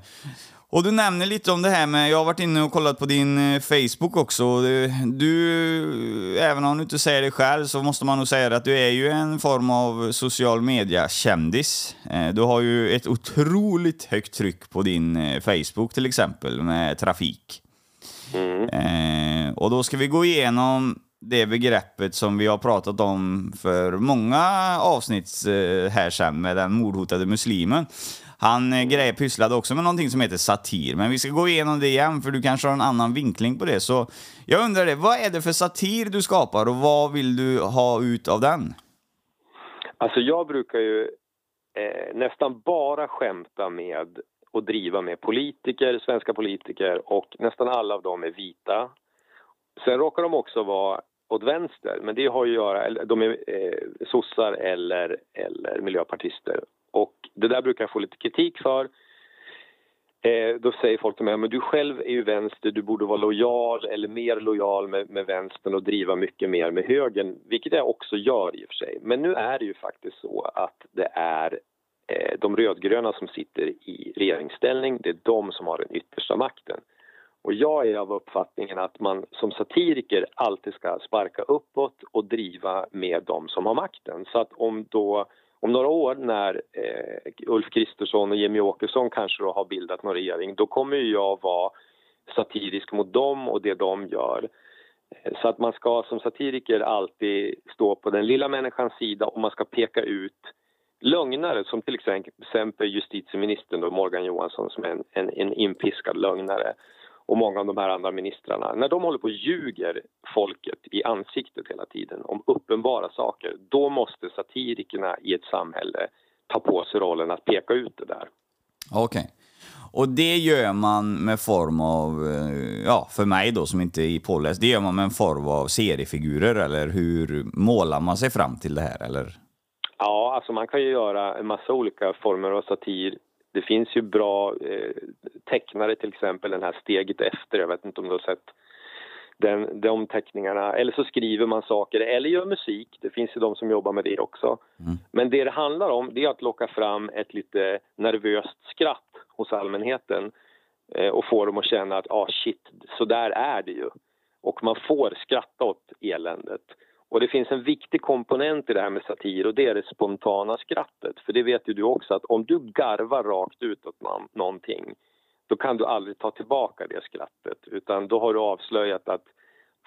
och du nämner lite om det här med, jag har varit inne och kollat på din eh, Facebook också. Du, även om du inte säger det själv så måste man nog säga att du är ju en form av social media-kändis. Eh, du har ju ett otroligt högt tryck på din Facebook till exempel med trafik. Mm. Och då ska vi gå igenom det begreppet som vi har pratat om för många avsnitt eh, här sen med den mordhotade muslimen. Han eh, grej pysslade också med någonting som heter satir, men vi ska gå igenom det igen för du kanske har en annan vinkling på det. Så jag undrar det, vad är det för satir du skapar och vad vill du ha ut av den? Alltså jag brukar ju eh, nästan bara skämta med och driva med politiker, svenska politiker och nästan alla av dem är vita. Sen råkar de också vara åt vänster, men det har att göra, de är eh, sossar eller, eller miljöpartister. Och det där brukar jag få lite kritik för. Eh, då säger folk till mig, men du själv är ju vänster, du borde vara lojal eller mer lojal med, med vänstern och driva mycket mer med högern, vilket jag också gör i och för sig. Men nu är det ju faktiskt så att det är eh, de rödgröna som sitter i regeringsställning, det är de som har den yttersta makten. Och jag är av uppfattningen att man som satiriker alltid ska sparka uppåt och driva med de som har makten. Så att om då om några år när eh, Ulf Kristersson och Jimmy Åkesson kanske då har bildat någon regering då kommer jag vara satirisk mot dem och det de gör. Eh, så att man ska som satiriker alltid stå på den lilla människans sida och man ska peka ut lögnare som till exempel justitieministern då, Morgan Johansson som är en, en, en inpiskad lögnare och många av de här andra ministrarna, när de håller på och ljuger folket i ansiktet hela tiden om uppenbara saker, då måste satirikerna i ett samhälle ta på sig rollen att peka ut det där. Okej. Och det gör man med form av, eh, ja, för mig då som inte är påläst, det gör man med en form av seriefigurer eller hur målar man sig fram till det här eller? Ja, alltså man kan ju göra en massa olika former av satir. Det finns ju bra eh, tecknare till exempel, den här Steget efter, jag vet inte om du har sett den, de teckningarna. Eller så skriver man saker, eller gör musik. Det finns ju de som jobbar med det också. Mm. Men det det handlar om det är att locka fram ett lite nervöst skratt hos allmänheten eh, och få dem att känna att ah, shit, så där är det ju. Och man får skratta åt eländet. Och det finns en viktig komponent i det här med satir och det är det spontana skrattet. För det vet ju du också att om du garvar rakt ut åt någonting då kan du aldrig ta tillbaka det skrattet utan då har du avslöjat att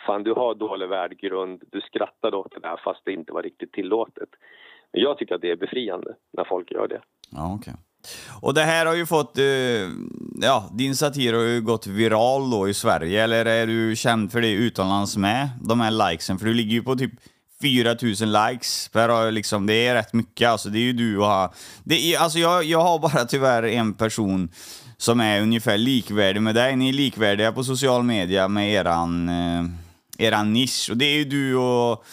fan du har dålig värdegrund, du skrattade åt det där fast det inte var riktigt tillåtet. Men jag tycker att det är befriande när folk gör det. Ja, okay. Och det här har ju fått, eh, ja, din satir har ju gått viral då i Sverige, eller är du känd för det utomlands med? De här likesen, för du ligger ju på typ 4000 likes per liksom, det är rätt mycket alltså, det är ju du och ha. Det är, alltså jag, jag har bara tyvärr en person som är ungefär likvärdig med dig, ni är likvärdiga på social media med eran, eh, eran nisch, och det är ju du och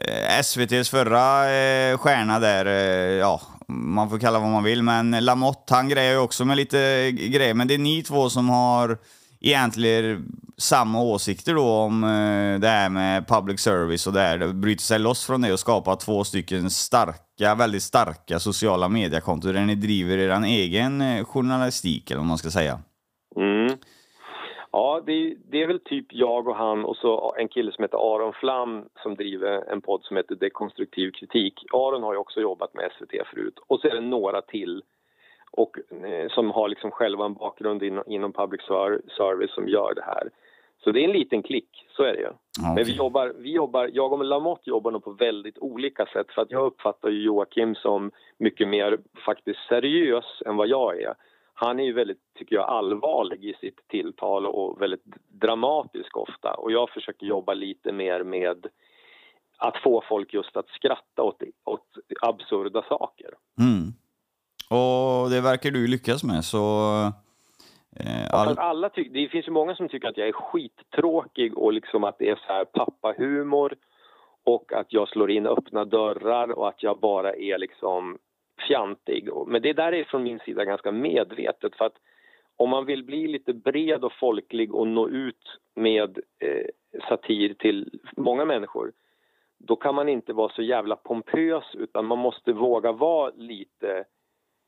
eh, SVTs förra eh, stjärna där, eh, ja, man får kalla vad man vill, men Lamotte han grejer ju också med lite grejer, men det är ni två som har egentligen samma åsikter då om eh, det här med public service och det här, det bryter sig loss från det och skapar två stycken starka, väldigt starka sociala mediekonton där ni driver er egen eh, journalistik eller vad man ska säga. Ja, det är, det är väl typ jag och han och så en kille som heter Aron Flam som driver en podd som heter Dekonstruktiv kritik. Aron har ju också jobbat med SVT förut och så är det några till och, eh, som har liksom själva en bakgrund inom, inom public ser- service som gör det här. Så det är en liten klick, så är det ju. Ja, Men vi jobbar, vi jobbar, jag och Lamotte jobbar nog på väldigt olika sätt för att jag uppfattar Joakim som mycket mer faktiskt seriös än vad jag är. Han är ju väldigt, tycker jag, allvarlig i sitt tilltal och väldigt dramatisk ofta och jag försöker jobba lite mer med att få folk just att skratta åt, åt absurda saker. Mm. Och det verkar du lyckas med, så... Eh, all... alla ty- det finns ju många som tycker att jag är skittråkig och liksom att det är så här pappahumor och att jag slår in öppna dörrar och att jag bara är liksom fjantig. Men det där är från min sida ganska medvetet för att om man vill bli lite bred och folklig och nå ut med eh, satir till många människor då kan man inte vara så jävla pompös utan man måste våga vara lite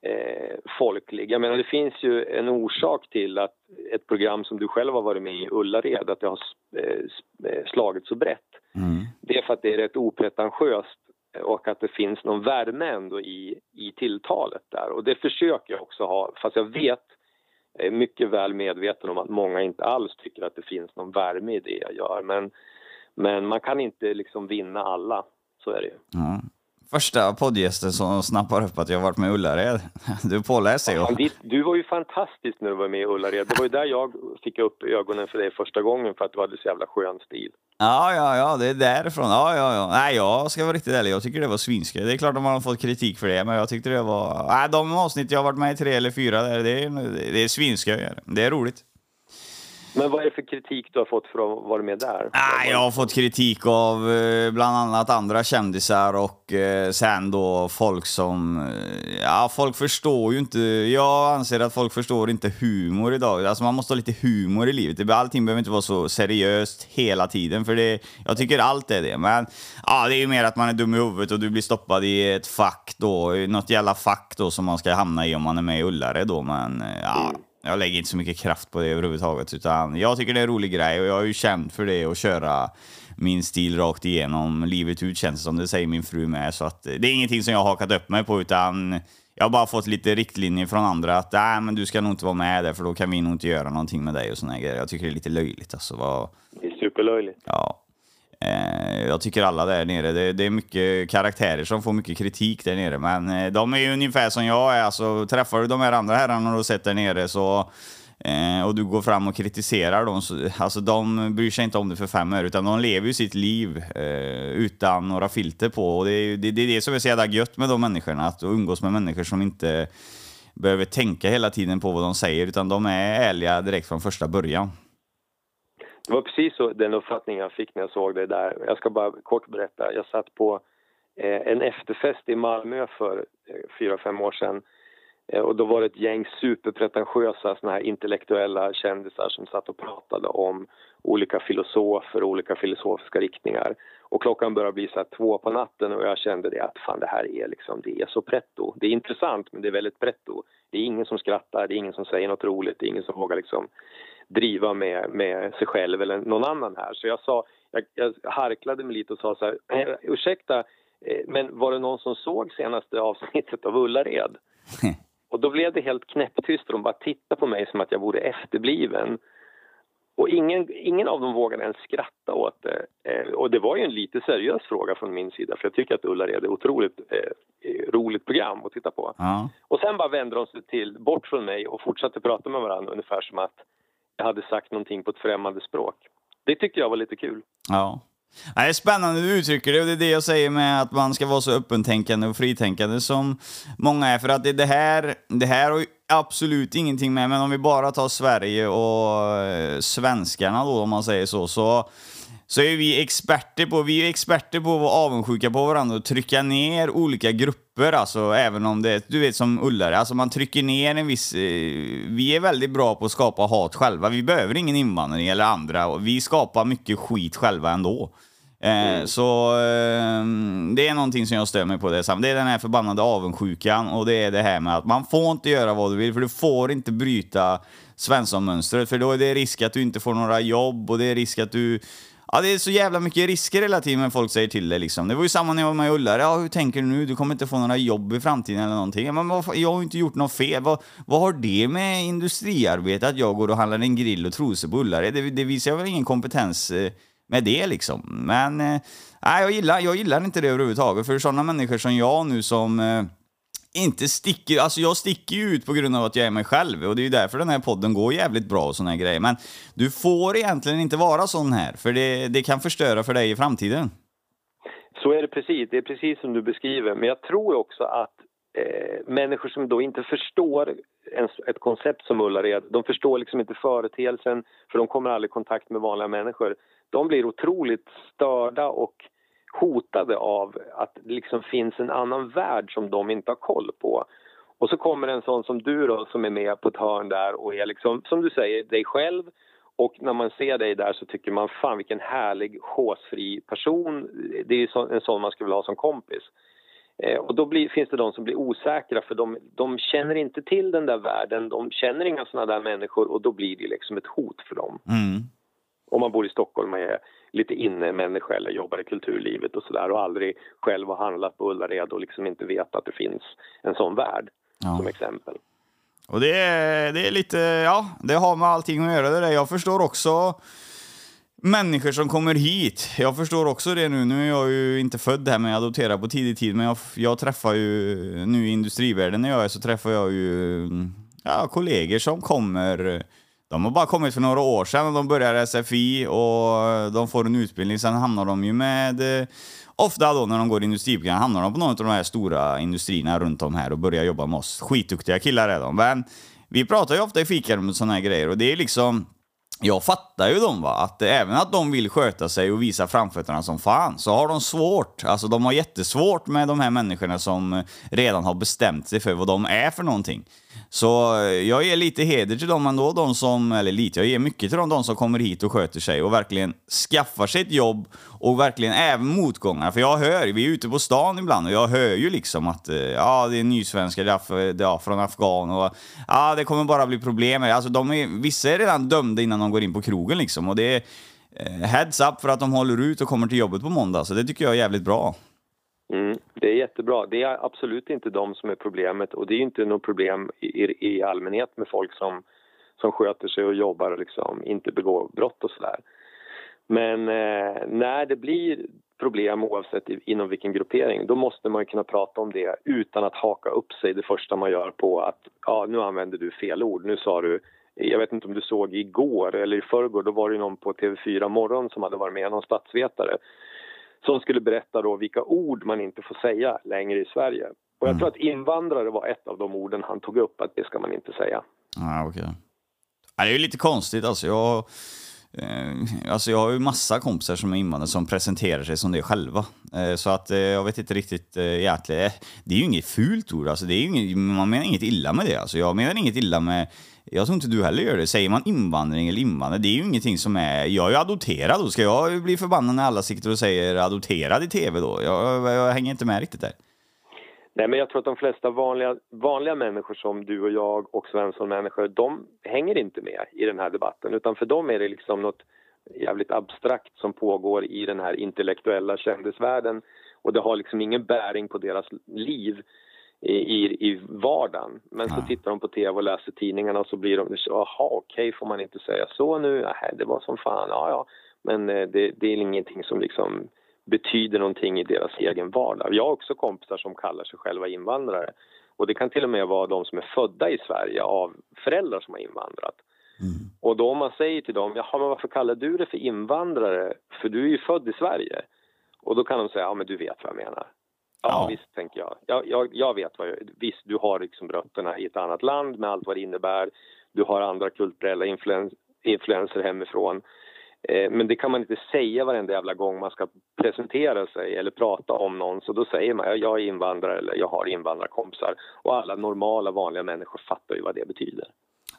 eh, folklig. Jag menar det finns ju en orsak till att ett program som du själv har varit med i, Ullared, att det har eh, eh, slagit så brett. Mm. Det är för att det är rätt opretentiöst och att det finns någon värme ändå i, i tilltalet där. Och det försöker jag också ha, fast jag vet, jag är mycket väl medveten om att många inte alls tycker att det finns någon värme i det jag gör. Men, men man kan inte liksom vinna alla, så är det ju. Mm. Första poddgästen som snappar upp att jag varit med i Ullared. [LAUGHS] Du är påläst ser jag. Fan, ditt- Du var ju fantastisk när du var med i Ullared. Det var ju där jag fick upp ögonen för dig första gången för att du hade så jävla skön stil. Ja, ja, ja, det är därifrån. Ja, ja, ja. Nej, jag ska vara riktigt ärlig. Jag tycker det var svinskoj. Det är klart att man har fått kritik för det, men jag tyckte det var... Nej, de avsnitt jag har varit med i, tre eller fyra, där, det är, det är svinskoj. Det är roligt. Men vad är det för kritik du har fått för att vara med där? Nej, jag har fått kritik av eh, bland annat andra kändisar och eh, sen då folk som... eh, Ja, folk förstår ju inte... Jag anser att folk förstår inte humor idag. Alltså man måste ha lite humor i livet. Allting behöver inte vara så seriöst hela tiden, för det, jag tycker allt är det. Men ja, det är ju mer att man är dum i huvudet och du blir stoppad i ett fack då, något jävla fack då som man ska hamna i om man är med i Ullared då, men ja. Jag lägger inte så mycket kraft på det överhuvudtaget, utan jag tycker det är en rolig grej och jag är ju känd för det att köra min stil rakt igenom livet ut känns det som, det säger min fru med. Så att det är ingenting som jag har hakat upp mig på, utan jag har bara fått lite riktlinjer från andra att nej, men du ska nog inte vara med där för då kan vi nog inte göra någonting med dig och såna grejer. Jag tycker det är lite löjligt alltså. Vad, Det är superlöjligt. ja. Eh, jag tycker alla där nere, det, det är mycket karaktärer som får mycket kritik där nere, men eh, de är ju ungefär som jag är. Alltså, träffar du de här andra herrarna du har sett där nere så eh, och du går fram och kritiserar dem, så, alltså de bryr sig inte om det för fem öre, utan de lever ju sitt liv eh, utan några filter på. Och det är det, det, är det som är så jävla gött med de människorna, att umgås med människor som inte behöver tänka hela tiden på vad de säger, utan de är ärliga direkt från första början. Det var precis så, den uppfattningen jag fick när jag såg det där. Jag ska bara kort berätta. Jag satt på eh, en efterfest i Malmö för eh, fyra, fem år sedan. Eh, och då var det ett gäng superpretentiösa såna här intellektuella kändisar som satt och pratade om olika filosofer och olika filosofiska riktningar. Och klockan började bli så här två på natten och jag kände det att fan det här är liksom, det är så pretto. Det är intressant men det är väldigt pretto. Det är ingen som skrattar, det är ingen som säger något roligt, det är ingen som vågar liksom driva med, med sig själv eller någon annan här. Så jag sa, jag, jag harklade mig lite och sa så här, eh, ursäkta, eh, men var det någon som såg senaste avsnittet av Ullared? [LAUGHS] och då blev det helt knäpptyst och de bara tittade på mig som att jag vore efterbliven. Och ingen, ingen av dem vågade ens skratta åt det. Eh, och det var ju en lite seriös fråga från min sida för jag tycker att Ullared är ett otroligt eh, roligt program att titta på. Ja. Och sen bara vände de sig till, bort från mig och fortsatte prata med varandra ungefär som att jag hade sagt någonting på ett främmande språk. Det tyckte jag var lite kul. Ja. Det är spännande du uttrycker det och det är det jag säger med att man ska vara så öppentänkande och fritänkande som många är. För att det, det här, det här har ju absolut ingenting med, men om vi bara tar Sverige och eh, svenskarna då om man säger så, så så är vi experter på, vi är experter på att vara avundsjuka på varandra och trycka ner olika grupper, alltså även om det, du vet som Ullare, alltså man trycker ner en viss, eh, vi är väldigt bra på att skapa hat själva, vi behöver ingen invandring eller andra, vi skapar mycket skit själva ändå. Eh, Så eh, det är någonting som jag stör mig på det Det är den här förbannade avundsjukan och det är det här med att man får inte göra vad du vill för du får inte bryta Svensson-mönstret för då är det risk att du inte får några jobb och det är risk att du Ja, det är så jävla mycket risker hela tiden när folk säger till dig liksom. Det var ju samma när jag var med i Ullare. Ja, hur tänker du nu? Du kommer inte få några jobb i framtiden eller någonting. Men vad, jag har ju inte gjort något fel. Vad, vad har det med industriarbete att jag går och handlar en grill och trosor på Ullare? Det, det visar väl ingen kompetens eh, med det liksom. Men eh, nej, jag, gillar, jag gillar inte det överhuvudtaget. För sådana människor som jag nu som eh, inte sticker, alltså jag sticker ju ut på grund av att jag är mig själv och det är ju därför den här podden går jävligt bra och såna här grejer. Men du får egentligen inte vara sån här, för det, det kan förstöra för dig i framtiden. Så är det precis, det är precis som du beskriver. Men jag tror också att eh, människor som då inte förstår en, ett koncept som Ullared, de förstår liksom inte företeelsen för de kommer aldrig i kontakt med vanliga människor. De blir otroligt störda och hotade av att det liksom finns en annan värld som de inte har koll på. Och så kommer en sån som du då som är med på ett hörn där och är liksom, som du säger, dig själv. Och när man ser dig där så tycker man fan vilken härlig håsfri person. Det är en sån man skulle vilja ha som kompis. Eh, och då blir, finns det de som blir osäkra för de, de känner inte till den där världen, de känner inga såna där människor och då blir det liksom ett hot för dem. Mm. Om man bor i Stockholm och är lite inne-människa eller jobbar i kulturlivet och sådär och aldrig själv har handlat på Ullared och liksom inte vet att det finns en sån värld Ja. som exempel. Och det är, det är lite, ja, det har med allting att göra det där. Jag förstår också människor som kommer hit. Jag förstår också det nu. Nu är jag ju inte född här, men jag adopterar på tidig tid. Men jag, jag träffar ju, nu i industrivärlden när jag är, så träffar jag ju ja, kollegor som kommer de har bara kommit för några år sedan och de börjar SFI och de får en utbildning. Sen hamnar de ju med, eh, ofta då när de går industriprogram, hamnar de på någon av de här stora industrierna runt om här och börjar jobba med oss. Skitduktiga killar är de. Men vi pratar ju ofta i fikarummet om sådana här grejer och det är liksom jag fattar ju dem va, att även att de vill sköta sig och visa framfötterna som fan, så har de svårt. Alltså de har jättesvårt med de här människorna som redan har bestämt sig för vad de är för någonting. Så eh, jag ger lite heder till dem ändå, de som, eller lite, jag ger mycket till dem, de som kommer hit och sköter sig och verkligen skaffar sig ett jobb och verkligen även motgångar. För jag hör, vi är ute på stan ibland och jag hör ju liksom att eh, ja, det är nysvenskar, ja, från Afghan och ja, det kommer bara bli problem. Alltså de är, vissa är redan dömda innan de går in på krogen liksom och det är eh, heads up för att de håller ut och kommer till jobbet på måndag, så det tycker jag är jävligt bra. Mm, det är jättebra. Det är absolut inte de som är problemet och det är inte något problem i, i allmänhet med folk som, som sköter sig och jobbar och liksom inte begår brott och sådär. Men eh, när det blir problem oavsett inom vilken gruppering då måste man kunna prata om det utan att haka upp sig det första man gör på att ja, nu använder du fel ord. Nu sa du jag vet inte om du såg igår eller i förrgår, då var det någon på TV4 Morgon som hade varit med, någon statsvetare som skulle berätta då vilka ord man inte får säga längre i Sverige. Och jag Mm. tror att invandrare var ett av de orden han tog upp, att det ska man inte säga. Okej. Ja, det är ju lite konstigt alltså. Jag, eh, alltså jag har ju massa kompisar som är invandrare som presenterar sig som det själva. Eh, så att eh, jag vet inte riktigt egentligen. Det är ju inget fult ord alltså. Det är inget, man menar inget illa med det alltså. Jag menar inget illa med jag tror inte du heller gör det. Säger man invandring eller invandrare, det är ju ingenting som är... Jag är ju adopterad då. Ska jag bli förbannad när alla sitter och säger adopterad i tv då? Jag, jag hänger inte med riktigt där. Nej, men jag tror att de flesta vanliga, vanliga människor som du och jag och Svensson-människor, de hänger inte med i den här debatten. Utan för dem är det liksom något jävligt abstrakt som pågår i den här intellektuella kändisvärlden. Och det har liksom ingen bäring på deras liv i, i, i vardagen. Men så tittar de på tv och läser tidningarna och så blir de så, jaha okej får man inte säga så nu? Nej, det var som fan, ja ja. Men eh, det, det är ingenting som liksom betyder någonting i deras egen vardag. Jag har också kompisar som kallar sig själva invandrare. Och det kan till och med vara de som är födda i Sverige av föräldrar som har invandrat. Och då om man säger till dem, jaha men varför kallar du det för invandrare? För du är ju född i Sverige. Och då kan de säga, ja men du vet vad jag menar. Ja, Ja. visst tänker jag. jag. Jag, jag vet vad jag, visst du har liksom rötterna i ett annat land med allt vad det innebär. Du har andra kulturella influen, influenser hemifrån. Eh, men det kan man inte säga varenda jävla gång man ska presentera sig eller prata om någon. Så då säger man, ja, jag är invandrare eller jag har invandrarkompisar. Och alla normala vanliga människor fattar ju vad det betyder.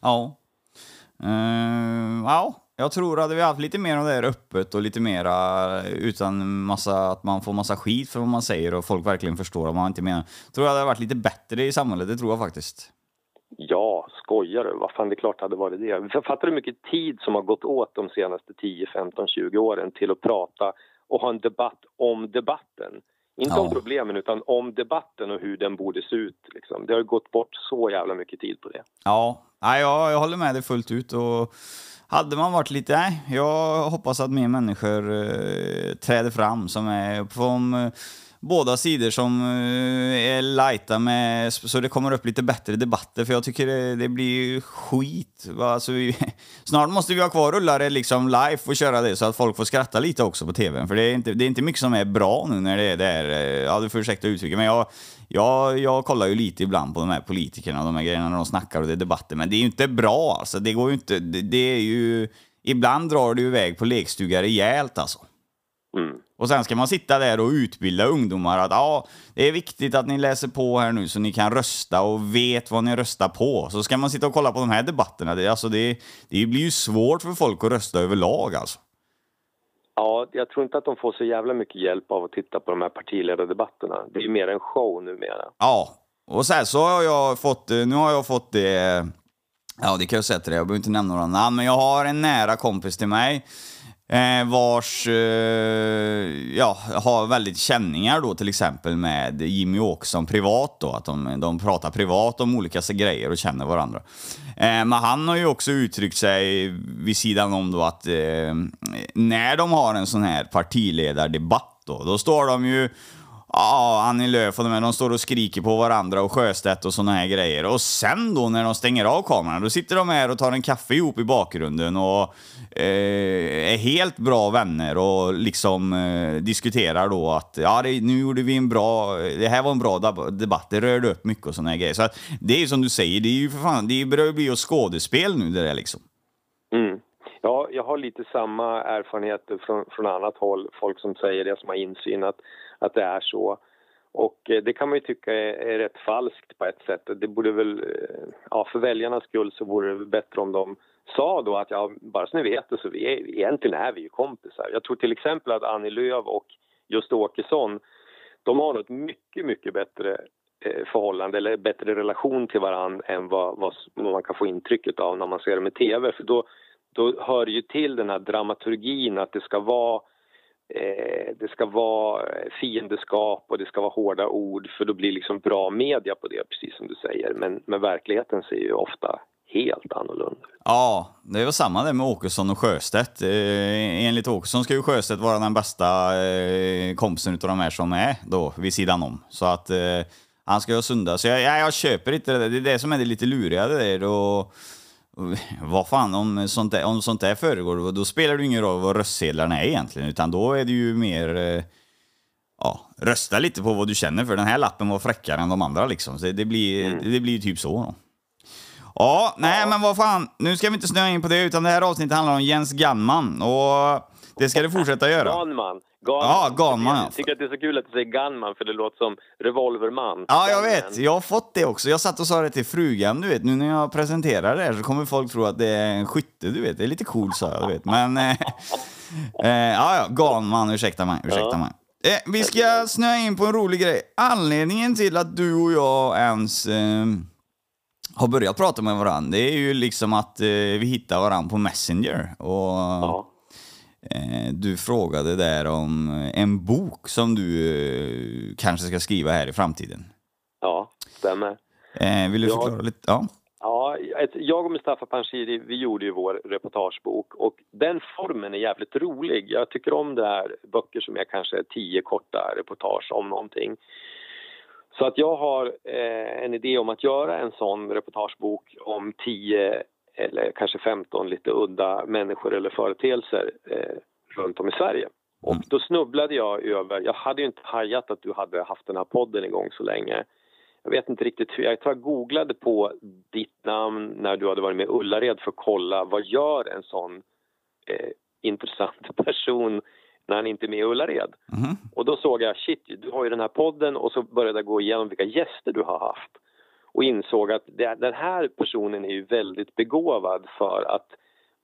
Ja. Eh, ja, jag tror hade vi haft lite mer av det här öppet och lite mera utan massa, att man får massa skit för vad man säger och folk verkligen förstår vad man inte menar. Tror jag det hade varit lite bättre i samhället, det tror jag faktiskt. Ja, skojar du? Vad fan, det är klart hade varit det. Fattar du hur mycket tid som har gått åt de senaste 10, 15, 20 åren till att prata och ha en debatt om debatten? Inte Ja. om problemen, utan om debatten och hur den borde se ut. Liksom. Det har gått bort så jävla mycket tid på det. Ja, nej, jag, jag håller med dig fullt ut. Och hade man varit lite... Nej, jag hoppas att mer människor eh, träder fram som är från eh, båda sidor som eh, är lighta med... Så det kommer upp lite bättre debatter, för jag tycker det, det blir skit. Alltså, vi, [LAUGHS] snart måste vi ha kvar rullare liksom live och köra det så att folk får skratta lite också på tvn. För det är inte, det är inte mycket som är bra nu när det är där. Eh, ja, du får ursäkta uttrycket, men jag, jag, jag kollar ju lite ibland på de här politikerna och de här grejerna när de snackar och det är debatter. Men det är ju inte bra alltså. Det går ju inte... Det, det är ju... Ibland drar det iväg på lekstuga rejält alltså. Mm. Och sen ska man sitta där och utbilda ungdomar att ja, det är viktigt att ni läser på här nu så ni kan rösta och vet vad ni röstar på. Så ska man sitta och kolla på de här debatterna. Det, alltså det, det blir ju svårt för folk att rösta överlag alltså. Ja, jag tror inte att de får så jävla mycket hjälp av att titta på de här partiledardebatterna. Det är ju mer en show numera. Ja, och sen så har jag fått, eh, nu har jag fått det, eh, ja det kan jag säga till dig, jag behöver inte nämna några namn, men jag har en nära kompis till mig eh, vars, eh, ja, har väldigt känningar då till exempel med Jimmy Åkesson privat då, att de, de pratar privat om olika grejer och känner varandra. Eh, men han har ju också uttryckt sig vid sidan om då att eh, när de har en sån här partiledardebatt då, då står de ju Ja, Annie Lööf och de här, de står och skriker på varandra och Sjöstedt och såna här grejer. Och sen då när de stänger av kameran, då sitter de här och tar en kaffe ihop i bakgrunden och eh, är helt bra vänner och liksom eh, diskuterar då att ja, det, nu gjorde vi en bra, det här var en bra debatt, det rörde upp mycket och såna här grejer. Så att, det är ju som du säger, det är ju för fan, det börjar ju bli ett skådespel nu det där liksom. Mm. Ja, jag har lite samma erfarenheter från, från annat håll. Folk som säger det, som har insyn, att, att det är så. Och eh, det kan man ju tycka är, rätt falskt på ett sätt. Det borde väl, eh, ja, för väljarnas skull så vore det bättre om de sa då att ja, bara så ni vet det så vi är, egentligen är vi ju kompisar. Jag tror till exempel att Annie Lööf och just Åkesson, de har ett mycket, mycket bättre eh, förhållande eller bättre relation till varann än vad, vad, man kan få intrycket av när man ser dem i tv. För då, då hör det ju till den här dramaturgin att det ska vara Eh, det ska vara eh, fiendeskap och det ska vara hårda ord för då blir liksom bra media på det, precis som du säger. Men, men verkligheten ser ju ofta helt annorlunda ut. Ja, det var samma där med Åkesson och Sjöstedt. Eh, enligt Åkesson ska ju Sjöstedt vara den bästa eh, kompisen utav de här som är då vid sidan om. Så att eh, han ska ju ha sunda. Så jag, jag, jag köper inte det där. Det är det som är det lite luriga det där. Och, [LAUGHS] vad fan, om sånt där, om sånt där föregår, då spelar det ingen roll vad röstsedlarna är egentligen, utan då är det ju mer eh, ja, rösta lite på vad du känner för den här lappen var fräckare än de andra liksom. Så det blir, Mm. det blir typ så. Då. Ja, nej men vad fan, nu ska vi inte snöa in på det, utan det här avsnittet handlar om Jens Ganman och det ska det fortsätta göra. Ganman. Ganman. Ja, Ganman, ja. Jag tycker att det är så kul att du säger Gunman för det låter som revolverman. Ja, jag vet. Jag har fått det också. Jag satt och sa det till frugan, du vet. Nu när jag presenterar det här så kommer folk tro att det är en skytte, du vet. Det är lite coolt, sa jag, du vet. Men... Eh, [LAUGHS] eh, ja, ja. Ganman, ursäkta mig. Ursäkta Ja. mig. Eh, vi ska snöa in på en rolig grej. Anledningen till att du och jag ens eh, har börjat prata med varandra, det är ju liksom att eh, vi hittar varandra på Messenger. Och Ja. Eh, du frågade där om en bok som du eh, kanske ska skriva här i framtiden. ja, stämmer. Eh, vill du förklara lite? Ja. Ja, jag och Mustafa Panshiri, vi gjorde ju vår reportagebok och den formen är jävligt rolig. Jag tycker om det här böcker som är kanske tio korta reportage om någonting. Så att jag har eh, en idé om att göra en sån reportagebok om tio eller kanske 15 lite udda människor eller företeelser eh, runt om i Sverige. Och då snubblade jag över, jag hade ju inte hajat att du hade haft den här podden igång så länge. Jag vet inte riktigt hur, jag tror jag googlade på ditt namn när du hade varit med Ullared för att kolla vad gör en sån eh, intressant [LAUGHS] person när han inte är med i Ullared. Mhm. Och då såg jag, shit, du har ju den här podden och så började jag gå igenom vilka gäster du har haft och insåg att det, den här personen är ju väldigt begåvad för att,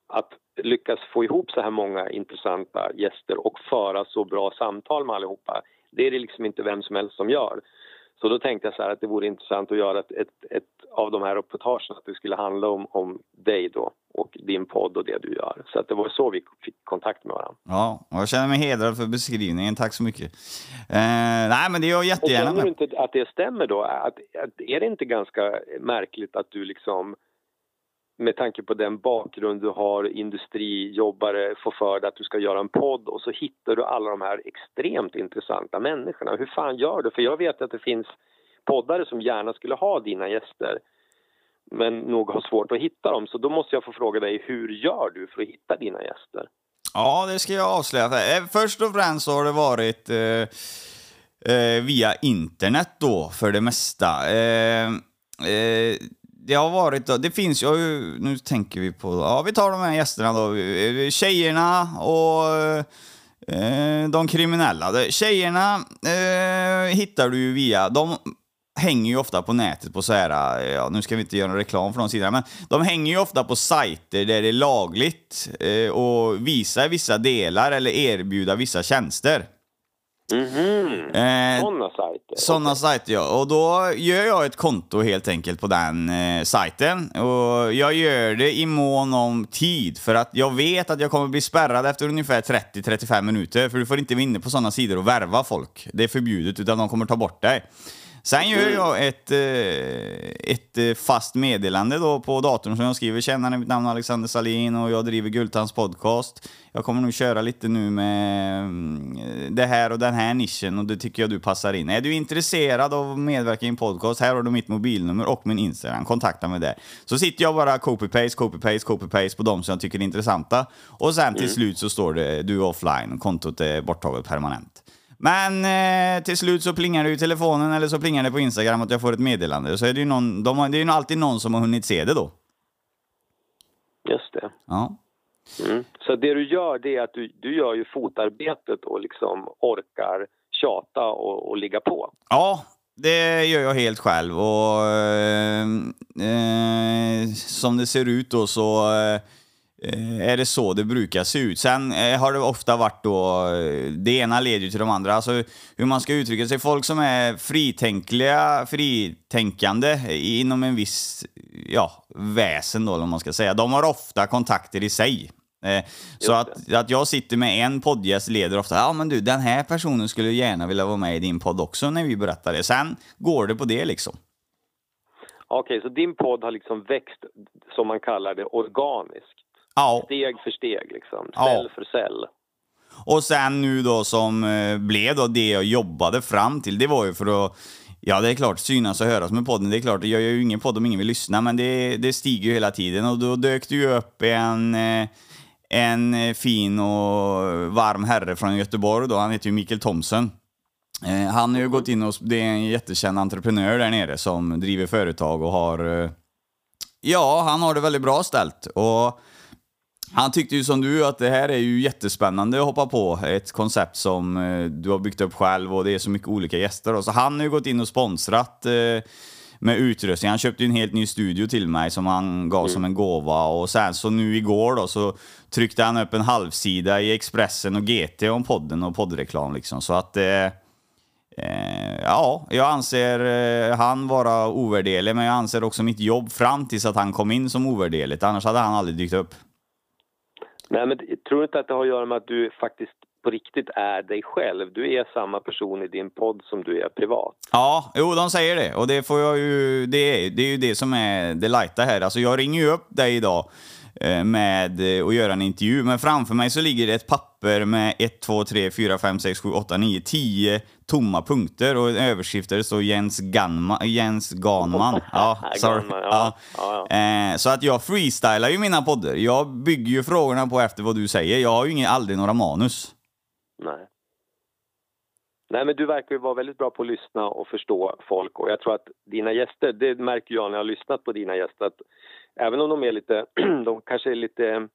att lyckas få ihop så här många intressanta gäster och föra så bra samtal med allihopa. Det är det liksom inte vem som helst som gör. Så då tänkte jag så här att det vore intressant att göra ett, ett, ett av de här reportagen att det skulle handla om, om dig då och din podd och det du gör. Så att det var så vi fick kontakt med varandra. ja, och jag känner mig hedrad för beskrivningen. Tack så mycket. Eh, nej, men det är jag Och jättegärna känner du inte att det stämmer då? Att, att, är det inte ganska märkligt att du liksom med tanke på den bakgrund du har, industrijobbare, får för dig att du ska göra en podd och så hittar du alla de här extremt intressanta människorna. Hur fan gör du? För jag vet att det finns poddare som gärna skulle ha dina gäster men nog har svårt att hitta dem. Så då måste jag få fråga dig, hur gör du för att hitta dina gäster? Ja, det ska jag avslöja. Eh, först och främst så har det varit eh, eh, via internet då, för det mesta. Eh, eh, det har varit, då, det finns ju, nu tänker vi på, ja vi tar de här gästerna då, eh, tjejerna och eh, de kriminella. Tjejerna eh, hittar du ju via, de hänger ju ofta på nätet på så här, eh, ja, nu ska vi inte göra någon reklam för de sidorna, men de hänger ju ofta på sajter där det är lagligt eh, och visa vissa delar eller erbjuda vissa tjänster. Mhm, Eh, sådana sajter? sådana sajter ja. Och då gör jag ett konto helt enkelt på den eh, sajten. Och jag gör det i mån om tid för att jag vet att jag kommer bli spärrad efter ungefär 30-35 minuter. För du får inte vara inne på sådana sidor och värva folk. Det är förbjudet utan de kommer ta bort dig. Sen gör jag ett, eh, ett eh, fast meddelande då på datorn som jag skriver. Tjena, mitt namn är Alexander Salin och jag driver Gultans podcast. Jag kommer nog köra lite nu med mm, det här och den här nischen och det tycker jag du passar in. Är du intresserad av att medverka i en podcast? Här har du mitt mobilnummer och min Instagram. Kontakta mig där. Så sitter jag bara copy-paste, copy-paste, copy-paste på de som jag tycker är intressanta. Och sen till slut så står det du är offline. Kontot är borttaget permanent. Men eh, till slut så plingar det i telefonen eller så plingar det på Instagram att jag får ett meddelande. Så är det ju någon, de har, det är ju alltid någon som har hunnit se det då. Just det. Ja. Mm. Så det du gör det är att du, du gör ju fotarbetet och liksom orkar tjata och, och ligga på. Ja, det gör jag helt själv och eh, eh, som det ser ut då så eh, är det så det brukar se ut. Sen eh, har det ofta varit då, eh, det ena leder ju till de andra. Alltså hur man ska uttrycka sig. Folk som är fritänkliga, fritänkande inom en viss ja, väsen då, vad man ska säga. De har ofta kontakter i sig. Eh, Så att, att jag sitter med en poddgäst leder ofta, ja men du den här personen skulle gärna vilja vara med i din podd också när vi berättar det. Sen går det på det liksom. Okej, så din podd har liksom växt, som man kallar det, organiskt. Ja, Steg för steg, liksom. Ja. Cell för cell. och sen nu då som eh, blev då det jag jobbade fram till, det var ju för att Ja, det är klart. Synas och höras med podden. Det är klart, jag gör ju ingen podd om ingen vill lyssna, men det, det stiger ju hela tiden. Och då dök det ju upp en, eh, en fin och varm herre från Göteborg då. Han heter ju Mikael Thomsen. Eh, han har ju gått in och... Det är en jättekänd entreprenör där nere som driver företag och har... eh, Ja, han har det väldigt bra ställt. Och han tyckte ju som du att det här är ju jättespännande att hoppa på. Ett koncept som eh, du har byggt upp själv och det är så mycket olika gäster. då. Så han har ju gått in och sponsrat eh, med utrustning. Han köpte ju en helt ny studio till mig som han gav som en gåva. Och sen så nu igår då så tryckte han upp en halvsida i Expressen och GT om podden och poddreklam liksom. Så att... Eh, Eh, ja, jag anser eh, han vara ovärderlig, men jag anser också mitt jobb fram tills att han kom in som ovärderligt. Annars hade han aldrig dykt upp. Nej, men tror du inte att det har att göra med att du faktiskt på riktigt är dig själv? Du är samma person i din podd som du är privat. Ja, jo, de säger det. Och det får jag ju... Det är, det är ju det som är det lighta här. Alltså, jag ringer ju upp dig idag eh, med eh, att göra en intervju, men framför mig så ligger det ett papper med 1, 2, 3, 4, 5, 6, 7, 8, 9, 10 tomma punkter och en överskrift där det står Jens, Ganma, Jens Ganman. [LAUGHS] Ja, sorry. Ganman, ja. Ja, Eh, så att jag freestylar ju mina poddar. Jag bygger ju frågorna på efter vad du säger. Jag har ju ingen, aldrig några manus. Nej. Nej, men du verkar ju vara väldigt bra på att lyssna och förstå folk och jag tror att dina gäster, det märker jag när jag har lyssnat på dina gäster, att även om de är lite, [CLEARS THROAT] de kanske är lite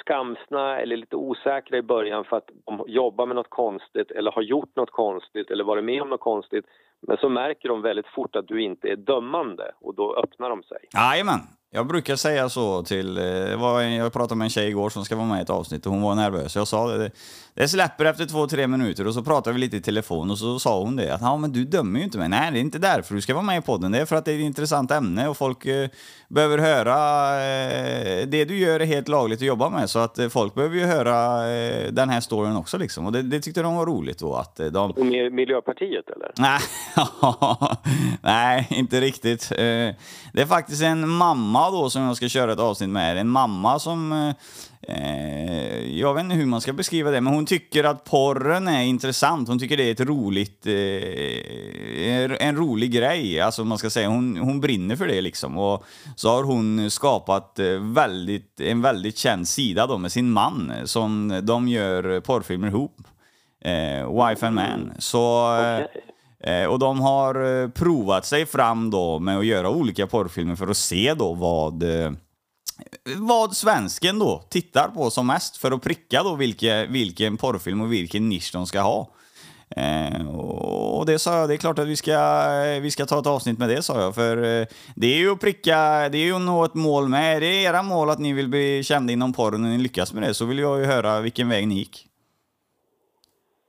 skamsna eller lite osäkra i början för att de jobbar med något konstigt eller har gjort något konstigt eller varit med om något konstigt. Men så märker de väldigt fort att du inte är dömande och då öppnar de sig. Jajamän. Jag brukar säga så till... eh, var Jag pratade med en tjej igår som ska vara med i ett avsnitt och hon var nervös. Jag sa det, det släpper efter två, tre minuter och så pratade vi lite i telefon och så sa hon det att ja, men du dömer ju inte mig. Nej, det är inte därför du ska vara med i podden. Det är för att det är ett intressant ämne och folk eh, behöver höra... Eh, det du gör är helt lagligt att jobba med så att eh, folk behöver ju höra den här storyn också liksom. Och det, det tyckte de var roligt då att de... Och med Miljöpartiet eller? [LAUGHS] Nej, [LAUGHS] nej, inte riktigt. Det är faktiskt en mamma då som jag ska köra ett avsnitt med. En mamma som... eh, Jag vet inte hur man ska beskriva det, men hon tycker att porren är intressant. Hon tycker det är ett roligt... eh, En rolig grej, alltså man ska säga. Hon, hon brinner för det liksom. Och så har hon skapat eh, väldigt, en väldigt känd sida då med sin man som de gör porrfilmer ihop. Eh, Wife and Man. Så... eh, Eh, och de har eh, provat sig fram då med att göra olika porrfilmer för att se då vad, eh, vad svensken då tittar på som mest för att pricka då vilka, vilken porrfilm och vilken nisch de ska ha. Eh, och det sa jag, det är klart att vi ska, eh, vi ska ta ett avsnitt med det sa jag. För eh, det är ju att pricka, det är ju att nå ett mål med. Är Det era mål att ni vill bli kända inom porren och ni lyckas med det så vill jag ju höra vilken väg ni gick.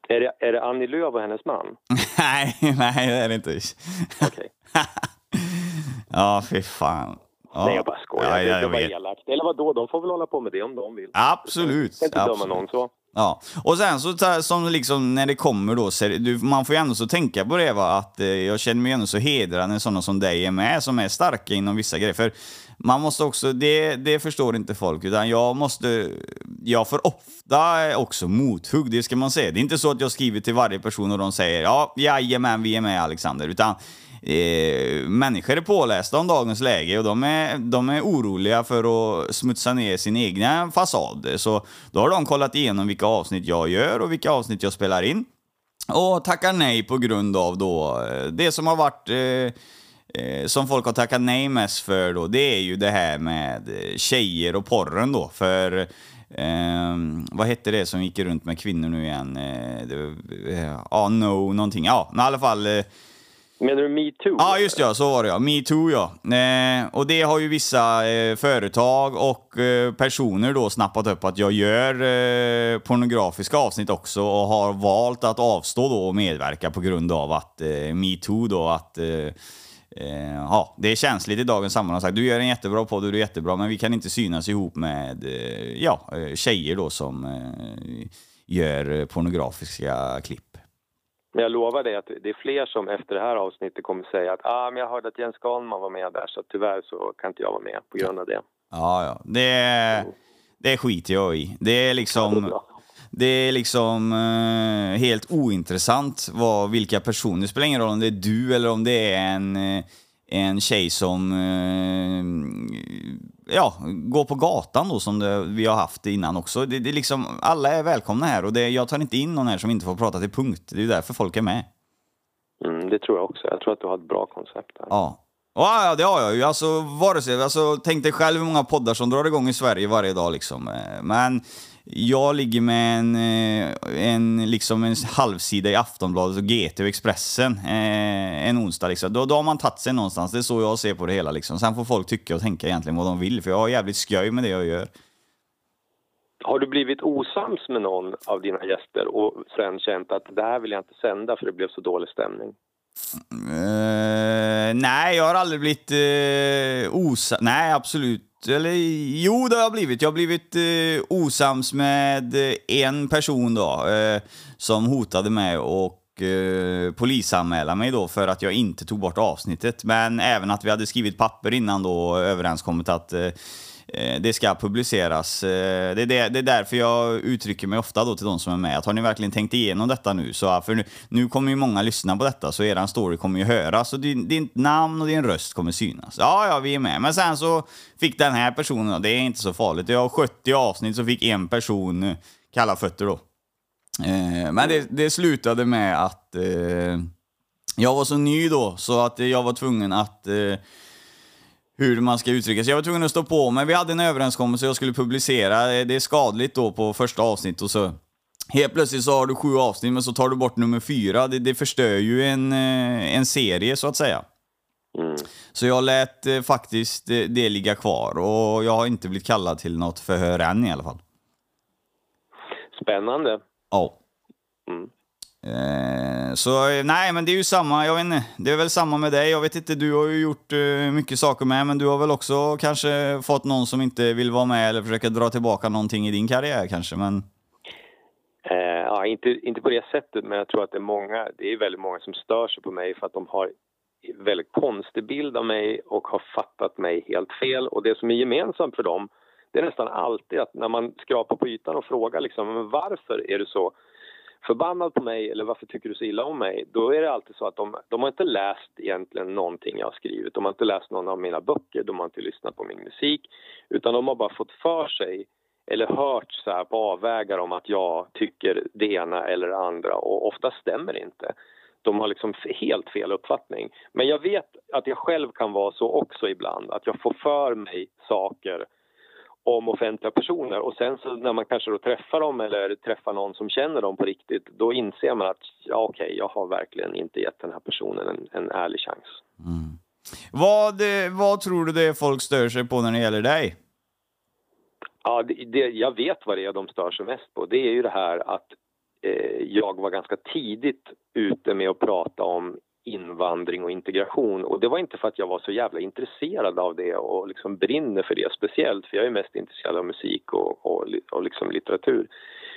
Är det, är det Annie Lööf och hennes man? [LAUGHS] nej, nej det är det inte. Okej. [LAUGHS] ja, fy fan. Ja. Nej, jag bara skojar. Ja, det, ja, det jag var vet. elakt. Eller vadå, de får väl hålla på med det om de vill. Absolut. Jag inte döma absolut. någon så. Ja, och sen så som liksom när det kommer då, du, man får ju ändå så tänka på det va, att eh, jag känner mig ändå så hedrad när sådana som dig är med, som är starka inom vissa grejer. För man måste också, det, det förstår inte folk, utan jag måste, jag får ofta också mothugg, det ska man säga. Det är inte så att jag skriver till varje person och de säger ja, jajamän, vi är med Alexander, utan Eh, människor är pålästa om dagens läge och de är, de är oroliga för att smutsa ner sin egna fasad. Så då har de kollat igenom vilka avsnitt jag gör och vilka avsnitt jag spelar in. Och tackar nej på grund av då eh, det som har varit eh, som folk har tackat nej mest för då, det är ju det här med eh, tjejer och porren då. För eh, vad hette det som gick runt med kvinnor nu igen? Eh, det, eh, ja, no, någonting. Ja, i alla fall eh, Menar du metoo? Ja, just ja, så var det ja. Metoo ja. Eh, och det har ju vissa eh, företag och eh, personer då snappat upp att jag gör eh, pornografiska avsnitt också och har valt att avstå då och medverka på grund av att eh, metoo då att eh, ja, det är känsligt i dagens sammanhang. Sagt, Du gör en jättebra podd och du är jättebra, men vi kan inte synas ihop med eh, ja, eh, tjejer då som eh, gör pornografiska klipp. Men jag lovar dig att det är fler som efter det här avsnittet kommer säga att ah, men jag hörde att Jens Ganman var med där så tyvärr så kan inte jag vara med på grund av det. Ja, ja. Det, det skiter jag i. Det är Ja, det liksom... det är liksom eh, helt ointressant vad, vilka personer, det spelar ingen roll om det är du eller om det är en, eh, en tjej som eh, ja, går på gatan då som det, vi har haft innan också. Det, det är liksom, alla är välkomna här och det, jag tar inte in någon här som inte får prata till punkt. Det är därför folk är med. Mm, det tror jag också. Jag tror att du har ett bra koncept där. Ja. Ja, det har jag ju. Alltså, vare sig, alltså, tänk dig själv hur många poddar som drar igång i Sverige varje dag. Liksom. Eh, men jag ligger med en, eh, en, liksom en halvsida i Aftonbladet och GT och Expressen eh, en onsdag. Liksom. Då, då har man tagit sig någonstans. Det är så jag ser på det hela. Liksom. Sen får folk tycka och tänka egentligen vad de vill, för jag har jävligt skoj med det jag gör. Har du blivit osams med någon av dina gäster och sen känt att det här vill jag inte sända för det blev så dålig stämning? Uh, nej, jag har aldrig blivit uh, osams. Nej, absolut. Eller jo, det har jag blivit. Jag har blivit eh, osams med eh, en person då, eh, som hotade mig och eh, polisanmäla mig då för att jag inte tog bort avsnittet. Men även att vi hade skrivit papper innan då, överenskommit att Eh, Eh, det ska publiceras. Eh, det är, det, det är därför jag uttrycker mig ofta då till de som är med. Att har ni verkligen tänkt igenom detta nu? Så, för nu, nu kommer ju många lyssna på detta, så eran story kommer ju höras. Och din, din namn och din röst kommer synas. Ja, ja, vi är med. Men sen så fick den här personen, det är inte så farligt. Jag har 70 avsnitt så fick en person kalla fötter då. Eh, men det, det slutade med att jag var så ny då, så att jag var tvungen att hur man ska uttrycka sig. Jag var tvungen att stå på mig. Vi hade en överenskommelse jag skulle publicera. Det är skadligt då på första avsnitt och så Helt plötsligt så har du sju avsnitt men så tar du bort nummer fyra. Det, det förstör ju en, eh, en serie så att säga. Mm. Så jag lät eh, faktiskt det, det ligga kvar och jag har inte blivit kallad till något förhör än i alla fall. Spännande. Ja. Mm. Eh, så nej, men det är ju samma, jag vet inte, det är väl samma med dig. Jag vet inte, du har ju gjort uh, mycket saker med, men du har väl också kanske fått någon som inte vill vara med eller försöka dra tillbaka någonting i din karriär kanske, men... Uh, ja, inte, inte på det sättet, men jag tror att det är många, det är väldigt många som stör sig på mig för att de har väldigt konstig bild av mig och har fattat mig helt fel. Och det som är gemensamt för dem, det är nästan alltid att när man skrapar på ytan och frågar liksom, men varför är du så förbannad på mig eller varför tycker du så illa om mig? Då är det alltid så att de, de har inte läst egentligen någonting jag har skrivit. De har inte läst någon av mina böcker, de har inte lyssnat på min musik. Utan de har bara fått för sig eller hört så här på avvägar om att jag tycker det ena eller det andra och ofta stämmer det inte. De har liksom helt fel uppfattning. Men jag vet att jag själv kan vara så också ibland, att jag får för mig saker om offentliga personer och sen så när man kanske då träffar dem eller träffar någon som känner dem på riktigt då inser man att ja okej, okay, jag har verkligen inte gett den här personen en, en ärlig chans. Mm. Vad, vad tror du det är folk stör sig på när det gäller dig? Ja, det, det, jag vet vad det är de stör sig mest på. Det är ju det här att eh, jag var ganska tidigt ute med att prata om invandring och integration. Och det var inte för att jag var så jävla intresserad av det och liksom brinner för det speciellt, för jag är mest intresserad av musik och, och, och liksom litteratur.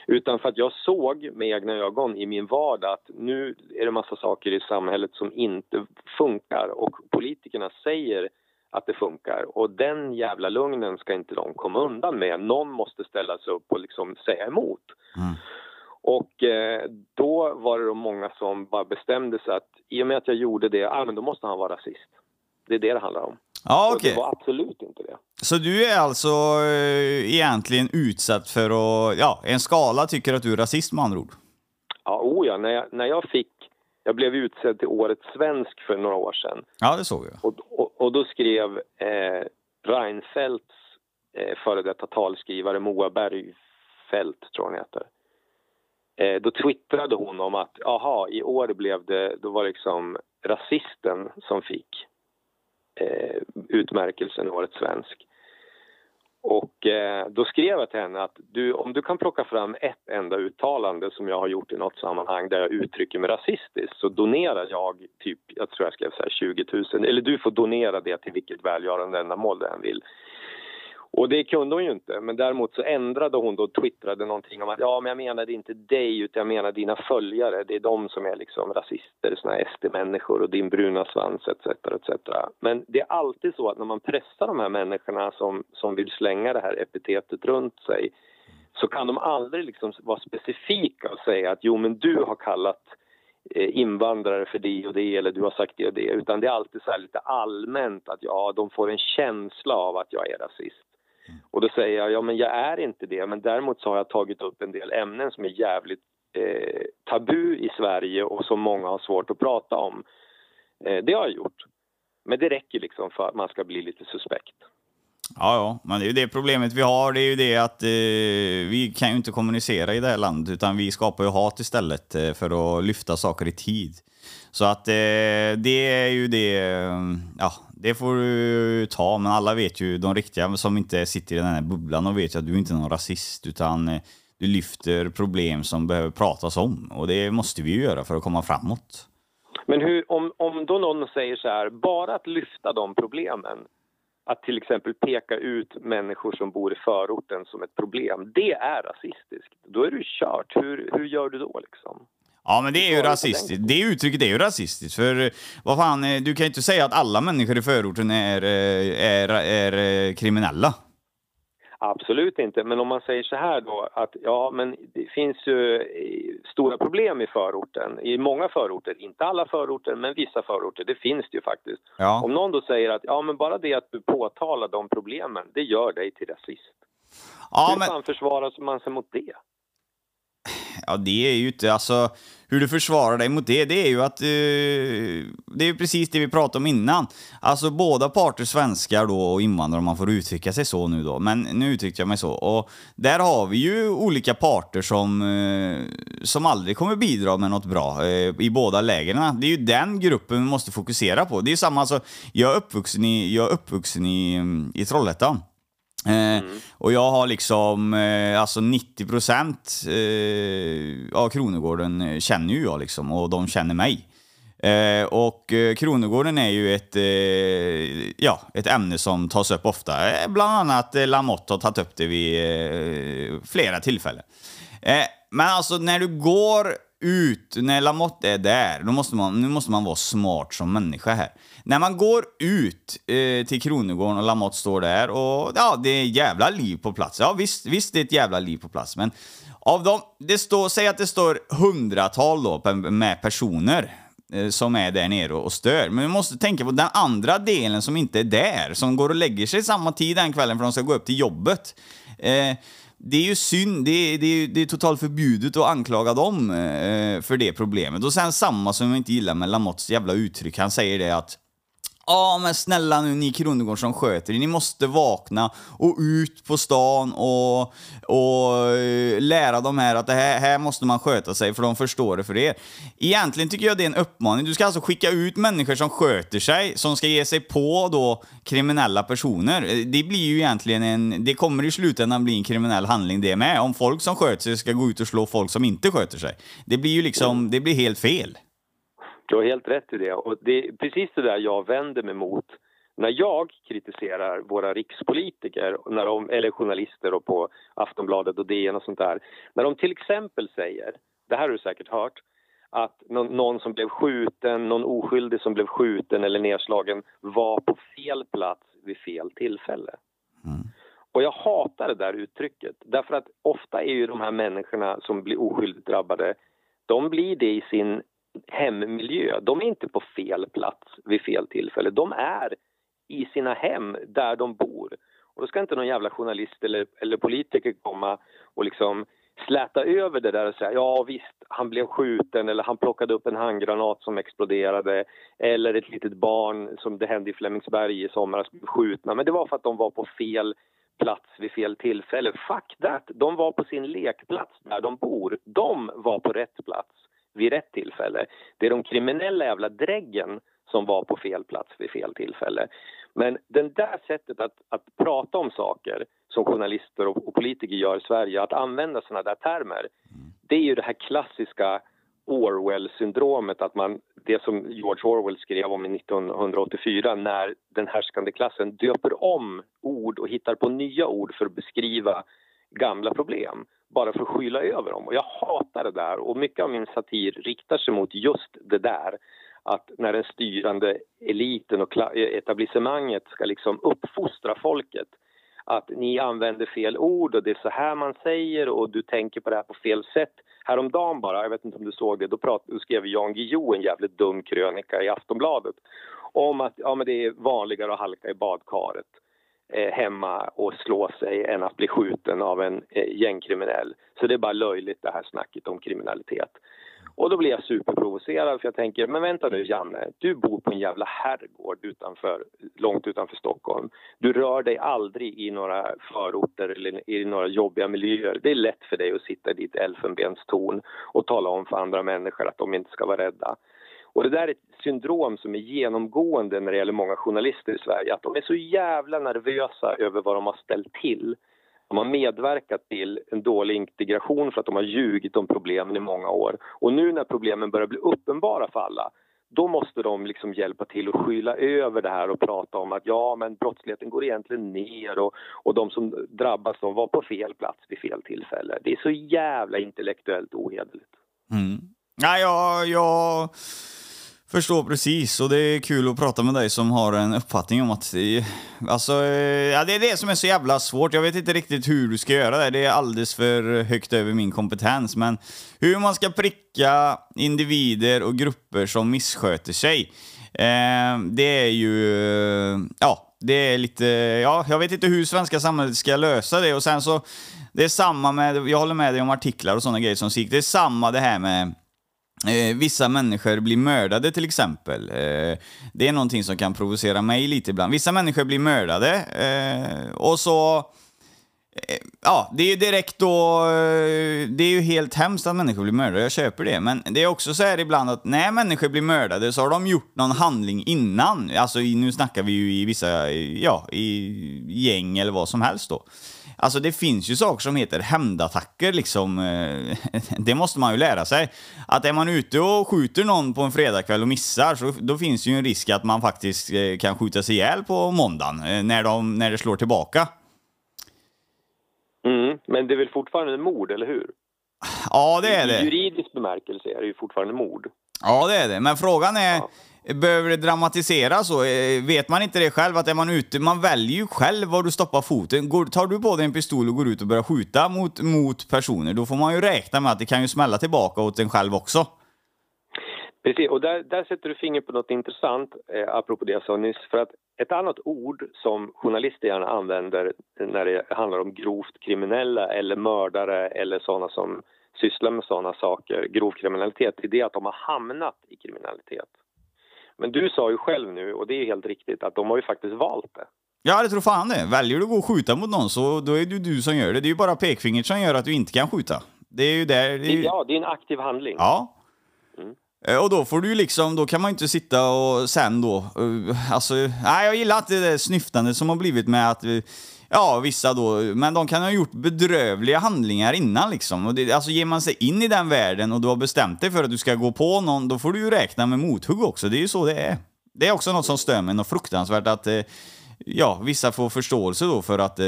Utan för att jag såg med egna ögon i min vardag att nu är det massa saker i samhället som inte funkar och politikerna säger att det funkar och den jävla lugnen ska inte de komma undan med. Någon måste ställa sig upp och liksom säga emot. Mm. Och eh, då var det då många som bara bestämde sig att i och med att jag gjorde det, ah, men då måste han vara rasist. Det är det det handlar om. Ja, okay. det var absolut inte det. Så du är alltså eh, egentligen utsatt för att, ja, en skala tycker att du är rasist med andra ord? Ja, oh ja, när jag, när jag fick, jag blev utsedd till Årets svensk för några år sedan. Ja, det såg jag. Och, och, och då skrev eh, Reinfeldts eh, före detta talskrivare Moa Bergfeldt, tror hon heter. Eh, då twittrade hon om att aha, i år blev det, då var liksom rasisten som fick eh, utmärkelsen Årets svensk. Och eh, då skrev jag till henne att du, om du kan plocka fram ett enda uttalande som jag har gjort i något sammanhang där jag uttrycker mig rasistiskt så donerar jag typ, jag tror jag skrev så här 20 000, eller du får donera det till vilket välgörande ändamål du än vill. Och det kunde hon ju inte, men däremot så ändrade hon då och twittrade någonting om att ja, men jag menade inte dig utan jag menar dina följare. Det är de som är liksom rasister, såna här SD-människor och din bruna svans etc. etc. Men det är alltid så att när man pressar de här människorna som, som vill slänga det här epitetet runt sig så kan de aldrig liksom vara specifika och säga att jo men du har kallat eh, invandrare för det och det eller du har sagt det och det utan det är alltid så lite allmänt att ja, de får en känsla av att jag är rasist. Och då säger jag, ja men jag är inte det men däremot så har jag tagit upp en del ämnen som är jävligt eh, tabu i Sverige och som många har svårt att prata om. Eh, det har jag gjort. Men det räcker liksom för att man ska bli lite suspekt. Ja, ja, men det är ju det problemet vi har. Det är ju det att eh, vi kan ju inte kommunicera i det här landet, utan vi skapar ju hat istället eh, för att lyfta saker i tid. Så att eh, det är ju det, ja, det får du ta, men alla vet ju, de riktiga som inte sitter i den här bubblan, de vet ju att du inte är någon rasist, utan eh, du lyfter problem som behöver pratas om. Och det måste vi ju göra för att komma framåt. Men hur, om, om då någon säger så här, bara att lyfta de problemen, att till exempel peka ut människor som bor i förorten som ett problem, det är rasistiskt. Då är du kört. Hur, hur gör du då liksom? Ja, men det är ju rasistiskt. Det uttrycket är ju rasistiskt. För eh, vad fan, eh, du kan ju inte säga att alla människor i förorten är, eh, är, är, är kriminella. Absolut inte, men om man säger så här då att ja, men det finns ju stora problem i förorten, i många förorter, inte alla förorter, men vissa förorter, det finns det ju faktiskt. Ja. Om någon då säger att ja, men bara det att du påtalar de problemen, det gör dig till rasist. Ja, Hur men, fan försvarar man sig mot det? Ja, det är ju inte, alltså, hur du försvarar dig mot det, det är ju att, uh, det är ju precis det vi pratade om innan. Alltså båda parter, svenskar då och invandrare, om man får uttrycka sig så nu då, men nu uttryckte jag mig så. Och där har vi ju olika parter som, uh, som aldrig kommer bidra med något bra uh, i båda lägren. Det är ju den gruppen vi måste fokusera på. Det är ju samma, alltså, jag är uppvuxen i, jag är uppvuxen i, mm, i Trollhättan. Eh, och jag har liksom, eh, alltså 90 procent eh, av Kronogården eh, känner ju jag liksom och de känner mig. Eh, och Kronogården är ju ett, ja, ett ämne som tas upp ofta. Bland annat Lamotte har tagit upp det vid flera tillfällen. Men alltså när du går ut, när Lamotte är där, då måste man, nu måste man vara smart som människa här. När man går ut eh, till Kronogården och Lamotte står där och ja, det är jävla liv på plats. Ja visst, visst det är ett jävla liv på plats, men av dem, det står, säg att det står hundratal då med personer eh, som är där nere och stör. Men vi måste tänka på den andra delen som inte är där, som går och lägger sig samma tid den kvällen för de ska gå upp till jobbet. Eh, det är ju synd, det är, det är, det är totalt förbjudet att anklaga dem eh, för det problemet. Och sen samma som jag inte gillar med Lamottes jävla uttryck, han säger det att Ja, men snälla nu ni Kronogård som sköter er, ni måste vakna och ut på stan och, och eh, lära dem här att det här, här måste man sköta sig för de förstår det för er. Egentligen tycker jag det är en uppmaning. Du ska alltså skicka ut människor som sköter sig, som ska ge sig på då kriminella personer. Eh, det blir ju egentligen en, det kommer i slutändan bli en kriminell handling det med. Om folk som sköter sig ska gå ut och slå folk som inte sköter sig. Det blir ju liksom, det blir helt fel. Du har helt rätt i det. Och det är precis det där jag vänder mig mot när jag kritiserar våra rikspolitiker, när de, eller journalister och på Aftonbladet och DN och sånt där. När de till exempel säger, det här har du säkert hört, att någon, som blev skjuten, någon oskyldig som blev skjuten eller nedslagen var på fel plats vid fel tillfälle. Och jag hatar det där uttrycket. Därför att ofta är ju de här människorna som blir oskyldigt drabbade, de blir det i sin hemmiljö. De är inte på fel plats vid fel tillfälle. De är i sina hem där de bor. Och då ska inte någon jävla journalist eller, eller politiker komma och liksom släta över det där och säga ja visst, han blev skjuten eller han plockade upp en handgranat som exploderade eller ett litet barn som det hände i Flemingsberg i somras blev skjutna. Men det var för att de var på fel plats vid fel tillfälle. Fuck that! De var på sin lekplats där de bor. De var på rätt plats vid rätt tillfälle. Det är de kriminella jävla dräggen som var på fel plats vid fel tillfälle. Men det där sättet att, att prata om saker som journalister och, och politiker gör i Sverige, att använda såna där termer, det är ju det här klassiska Orwell-syndromet, att man, det som George Orwell skrev om i 1984 när den härskande klassen döper om ord och hittar på nya ord för att beskriva gamla problem bara för att skyla över dem. Och jag hatar det där. Och mycket av min satir riktar sig mot just det där. Att när den styrande eliten och etablissemanget ska liksom uppfostra folket. Att ni använder fel ord och det är så här man säger och du tänker på det här på fel sätt. Häromdagen bara, jag vet inte om du såg det, då, prat, då skrev Jan Guillou en jävligt dum krönika i Aftonbladet. Om att ja, men det är vanligare att halka i badkaret. Eh, hemma och slå sig än att bli skjuten av en eh, gängkriminell. Så det är bara löjligt det här snacket om kriminalitet. Och då blir jag superprovocerad för jag tänker, men vänta nu Janne, du bor på en jävla herrgård utanför, långt utanför Stockholm. Du rör dig aldrig i några förorter eller i några jobbiga miljöer. Det är lätt för dig att sitta i ditt elfenbenstorn och tala om för andra människor att de inte ska vara rädda. Och det där är ett syndrom som är genomgående när det gäller många journalister i Sverige. Att de är så jävla nervösa över vad de har ställt till. De har medverkat till en dålig integration för att de har ljugit om problemen i många år. Och nu när problemen börjar bli uppenbara för alla då måste de liksom hjälpa till att skyla över det här och prata om att ja, men brottsligheten går egentligen ner och, och de som drabbas de var på fel plats vid fel tillfälle. Det är så jävla intellektuellt ohederligt. Mm. Ja, jag, jag förstår precis och det är kul att prata med dig som har en uppfattning om att... Alltså, eh, ja, det är det som är så jävla svårt. Jag vet inte riktigt hur du ska göra det. Det är alldeles för högt över min kompetens. Men hur man ska pricka individer och grupper som missköter sig, eh, det är ju... Eh, ja, det är lite... Ja, jag vet inte hur svenska samhället ska lösa det och sen så... Det är samma med... Jag håller med dig om artiklar och sådana grejer som SIK. Det är samma det här med Eh, vissa människor blir mördade till exempel. Eh, det är någonting som kan provocera mig lite ibland. Vissa människor blir mördade eh, och så... Eh, ja, det är ju direkt då... Eh, det är ju helt hemskt att människor blir mördade, jag köper det. Men det är också så här ibland att när människor blir mördade så har de gjort någon handling innan. Alltså nu snackar vi ju i vissa, ja, i gäng eller vad som helst då. Alltså det finns ju saker som heter hämndattacker liksom. Eh, [LAUGHS] det måste man ju lära sig. Att är man ute och skjuter någon på en fredagkväll och missar så då finns ju en risk att man faktiskt eh, kan skjuta sig ihjäl på måndagen eh, när, de, när det slår tillbaka. Mm, men det är väl fortfarande mord, eller hur? Ja, det är det. I juridisk bemärkelse är det ju fortfarande mord. Ja, det är det. Men frågan är, ja. Behöver det dramatiseras så? Eh, vet man inte det själv, att är man ute, man väljer ju själv var du stoppar foten. Går, tar du på dig en pistol och går ut och börjar skjuta mot, mot personer, då får man ju räkna med att det kan ju smälla tillbaka åt en själv också. Precis, och där, där sätter du fingret på något intressant, eh, apropå det jag sa nyss. För att ett annat ord som journalister gärna använder när det handlar om grovt kriminella eller mördare eller sådana som sysslar med sådana saker, grov kriminalitet, är det att de har hamnat i kriminalitet. Men du sa ju själv nu, och det är helt riktigt, att de har ju faktiskt valt det. Ja, det tror fan det. Väljer du att gå och skjuta mot någon så då är det ju du som gör det. Det är ju bara pekfingret som gör att du inte kan skjuta. Det är ju där... Det är ju... Ja, det är en aktiv handling. Ja. Mm. Eh, och då får du ju liksom, då kan man ju inte sitta och sen då, uh, alltså, nej jag gillar inte det snyftandet som har blivit med att Ja, vissa då. Men de kan ha gjort bedrövliga handlingar innan liksom. Och det, alltså ger man sig in i den världen och du har bestämt dig för att du ska gå på någon, då får du ju räkna med mothugg också. Det är ju så det är. Det är också något som stör mig något fruktansvärt att, eh, ja, vissa får förståelse då för att eh,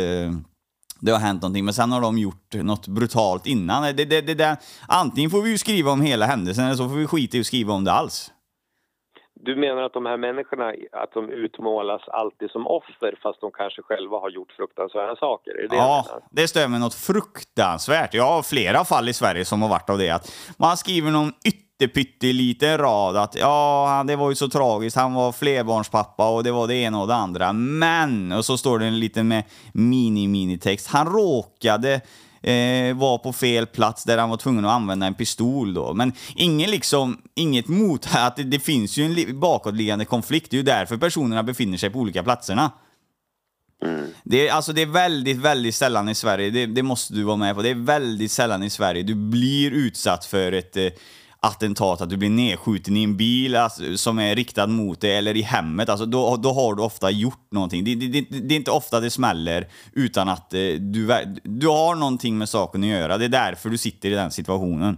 det har hänt någonting, men sen har de gjort något brutalt innan. Det, det, det, det, antingen får vi ju skriva om hela händelsen eller så får vi skita i att skriva om det alls. Du menar att de här människorna att de utmålas alltid som offer fast de kanske själva har gjort fruktansvärda saker? Är det ja, det stämmer något fruktansvärt. Jag har flera fall i Sverige som har varit av det. Att man skriver någon ytterpytteliten rad att ja, det var ju så tragiskt, han var flerbarnspappa och det var det ena och det andra. Men, och så står det en liten med mini-mini-text, han råkade eh, var på fel plats där han var tvungen att använda en pistol då. Men ingen liksom, inget mot att det, det finns ju en bakåtliggande konflikt. Det är ju därför personerna befinner sig på olika platserna. Mm. Det, är, alltså det är väldigt, väldigt sällan i Sverige, det, det, måste du vara med på, det är väldigt sällan i Sverige du blir utsatt för ett eh, attentat, att du blir nedskjuten i en bil alltså, som är riktad mot dig eller i hemmet, alltså, då, då har du ofta gjort någonting. Det, det, det är inte ofta det smäller utan att eh, du, du har någonting med saken att göra. Det är därför du sitter i den situationen.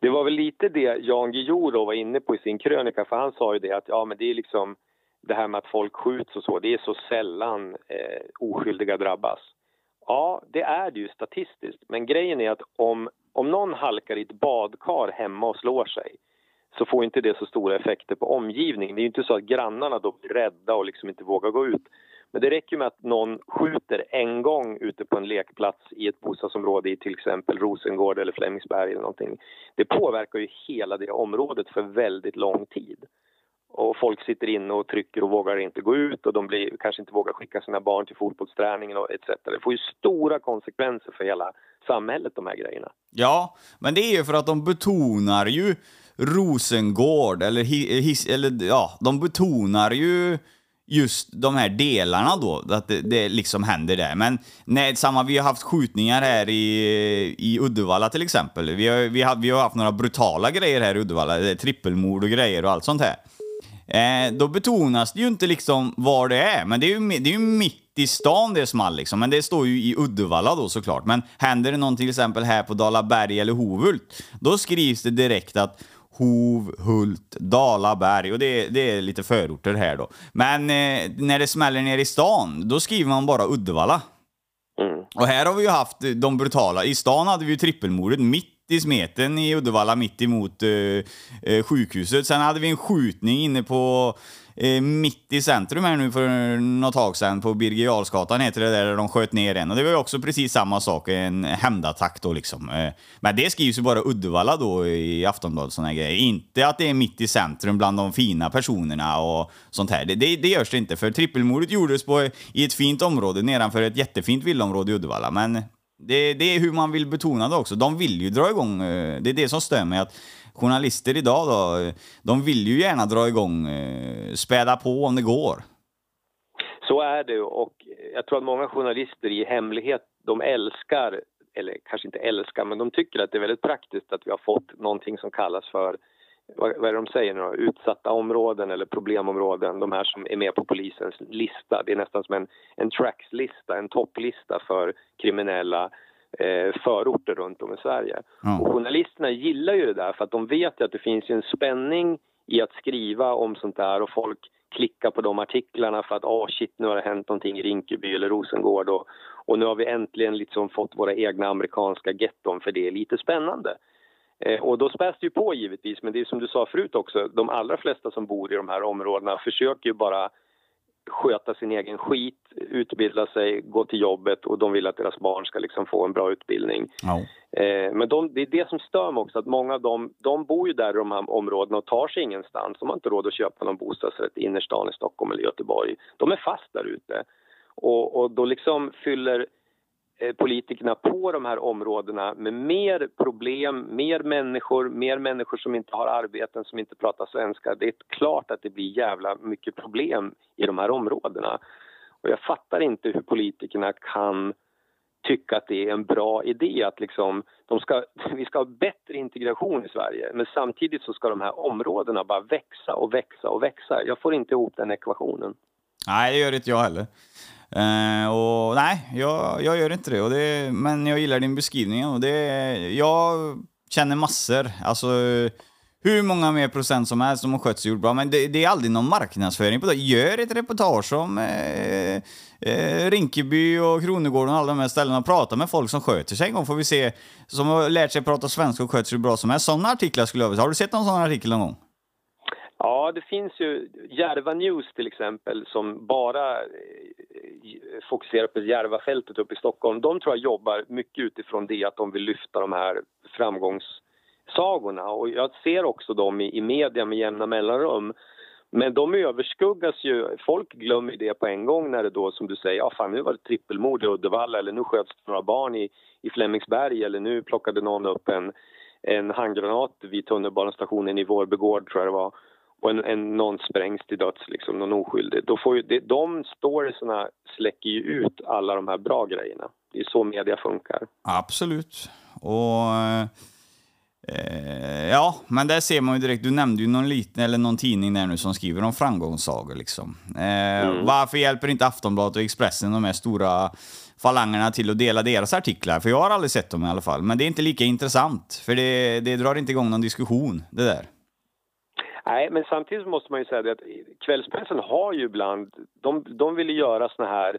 Det var väl lite det Jan Guillou var inne på i sin krönika, för han sa ju det att ja, men det är liksom det här med att folk skjuts och så, det är så sällan eh, oskyldiga drabbas. Ja, det är det ju statistiskt, men grejen är att om om någon halkar i ett badkar hemma och slår sig så får inte det så stora effekter på omgivningen. Det är inte så att grannarna då blir rädda och liksom inte vågar gå ut. Men det räcker med att någon skjuter en gång ute på en lekplats i ett bostadsområde i till exempel Rosengård eller Flemingsberg eller någonting. Det påverkar ju hela det området för väldigt lång tid. Och folk sitter inne och trycker och vågar inte gå ut och de blir, kanske inte vågar skicka sina barn till fotbollsträningen och etc. Det får ju stora konsekvenser för hela samhället de här grejerna. Ja, men det är ju för att de betonar ju Rosengård, eller, his, eller ja, de betonar ju just de här delarna då, att det, det liksom händer där. Men nej, samma, vi har haft skjutningar här i, i Uddevalla till exempel. Vi har, vi, har, vi har haft några brutala grejer här i Uddevalla, trippelmord och grejer och allt sånt här. Eh, då betonas det ju inte liksom var det är, men det är ju, det är ju mitt i stan det small liksom. Men det står ju i Uddevalla då såklart. Men händer det någon till exempel här på Dalaberg eller Hovhult, då skrivs det direkt att Hov, Hult, Dalaberg och det, det är lite förorter här då. Men eh, när det smäller ner i stan, då skriver man bara Uddevalla. Mm. Och här har vi ju haft de brutala. I stan hade vi ju trippelmordet mitt i smeten i Uddevalla, mitt emot eh, eh, sjukhuset. Sen hade vi en skjutning inne på eh, mitt i centrum här nu för något tag sedan på Birger Jarlsgatan heter det där, där de sköt ner en. Och det var ju också precis samma sak, en hämndattack då liksom. Eh, men det skrivs ju bara Uddevalla då i Aftonbladet och såna grejer. Inte att det är mitt i centrum bland de fina personerna och sånt här. Det, det, det görs det inte, för trippelmordet gjordes på, i ett fint område nedanför ett jättefint villaområde i Uddevalla. Men det, det är hur man vill betona det också. De vill ju dra igång, eh, det är det som stör mig. att journalister idag då, eh, de vill ju gärna dra igång, eh, späda på om det går. Så är det och jag tror att många journalister i hemlighet, de älskar, eller kanske inte älskar, men de tycker att det är väldigt praktiskt att vi har fått någonting som kallas för vad, vad är det de säger nu då? Utsatta områden eller problemområden, de här som är med på polisens lista. Det är nästan som en, en trackslista, en topplista för kriminella eh, förorter runt om i Sverige. Mm. Och journalisterna gillar ju det där för att de vet att det finns en spänning i att skriva om sånt där och folk klickar på de artiklarna för att åh oh, shit nu har det hänt någonting i Rinkeby eller Rosengård och, och nu har vi äntligen liksom fått våra egna amerikanska getton för det är lite spännande. Eh, och då späs det ju på givetvis, men det är som du sa förut också, de allra flesta som bor i de här områdena försöker ju bara sköta sin egen skit, utbilda sig, gå till jobbet och de vill att deras barn ska liksom få en bra utbildning. Ja. Eh, men de, det är det som stör mig också, att många av dem, de bor ju där i de här områdena och tar sig ingenstans. De har inte råd att köpa någon bostadsrätt i innerstan i Stockholm eller Göteborg. De är fast där ute. Och, och då liksom fyller Eh, politikerna på de här områdena med mer problem, mer människor, mer människor som inte har arbeten, som inte pratar svenska. Det är klart att det blir jävla mycket problem i de här områdena. Och jag fattar inte hur politikerna kan tycka att det är en bra idé att liksom, de ska, [LAUGHS] vi ska ha bättre integration i Sverige men samtidigt så ska de här områdena bara växa och växa och växa. Jag får inte ihop den ekvationen. Nej, det gör inte jag heller. Uh, och nej, jag, jag gör inte det, och det. Men jag gillar din beskrivning. Och det, jag känner massor. Alltså, hur många mer procent som helst som har skött sig bra. Men det, det, är aldrig någon marknadsföring på det. Gör ett reportage om eh, eh, Rinkeby och Kronogården och alla de här ställena och prata med folk som sköter sig en gång får vi se. Som har lärt sig prata svenska och sköter sig bra som helst. Sådana artiklar skulle jag vilja Har du sett någon sån artikel någon gång? Ja, det finns ju Järva News till exempel som bara fokuserar på Järvafältet uppe i Stockholm. De tror jag jobbar mycket utifrån det att de vill lyfta de här framgångssagorna och jag ser också dem i, i media med jämna mellanrum. Men de överskuggas ju, folk glömmer det på en gång när det då som du säger, ja fan nu var det trippelmord i Uddevalla eller nu sköts några barn i, i Flemingsberg eller nu plockade någon upp en, en handgranat vid tunnelbanestationen i Vårbygård tror jag det var och en, en, någon sprängs till döds, liksom, någon oskyldig. Då får ju, det, de storiesarna släcker ju ut alla de här bra grejerna. Det är så media funkar. Absolut. Och... Eh, ja, men där ser man ju direkt, du nämnde ju någon liten, eller någon tidning där nu som skriver om framgångssagor liksom. Eh, mm. Varför hjälper inte Aftonbladet och Expressen de här stora falangerna till att dela deras artiklar? För jag har aldrig sett dem i alla fall. Men det är inte lika intressant, för det, det drar inte igång någon diskussion, det där. Nej, men samtidigt måste man ju säga att kvällspressen har ju ibland... De, de vill göra såna här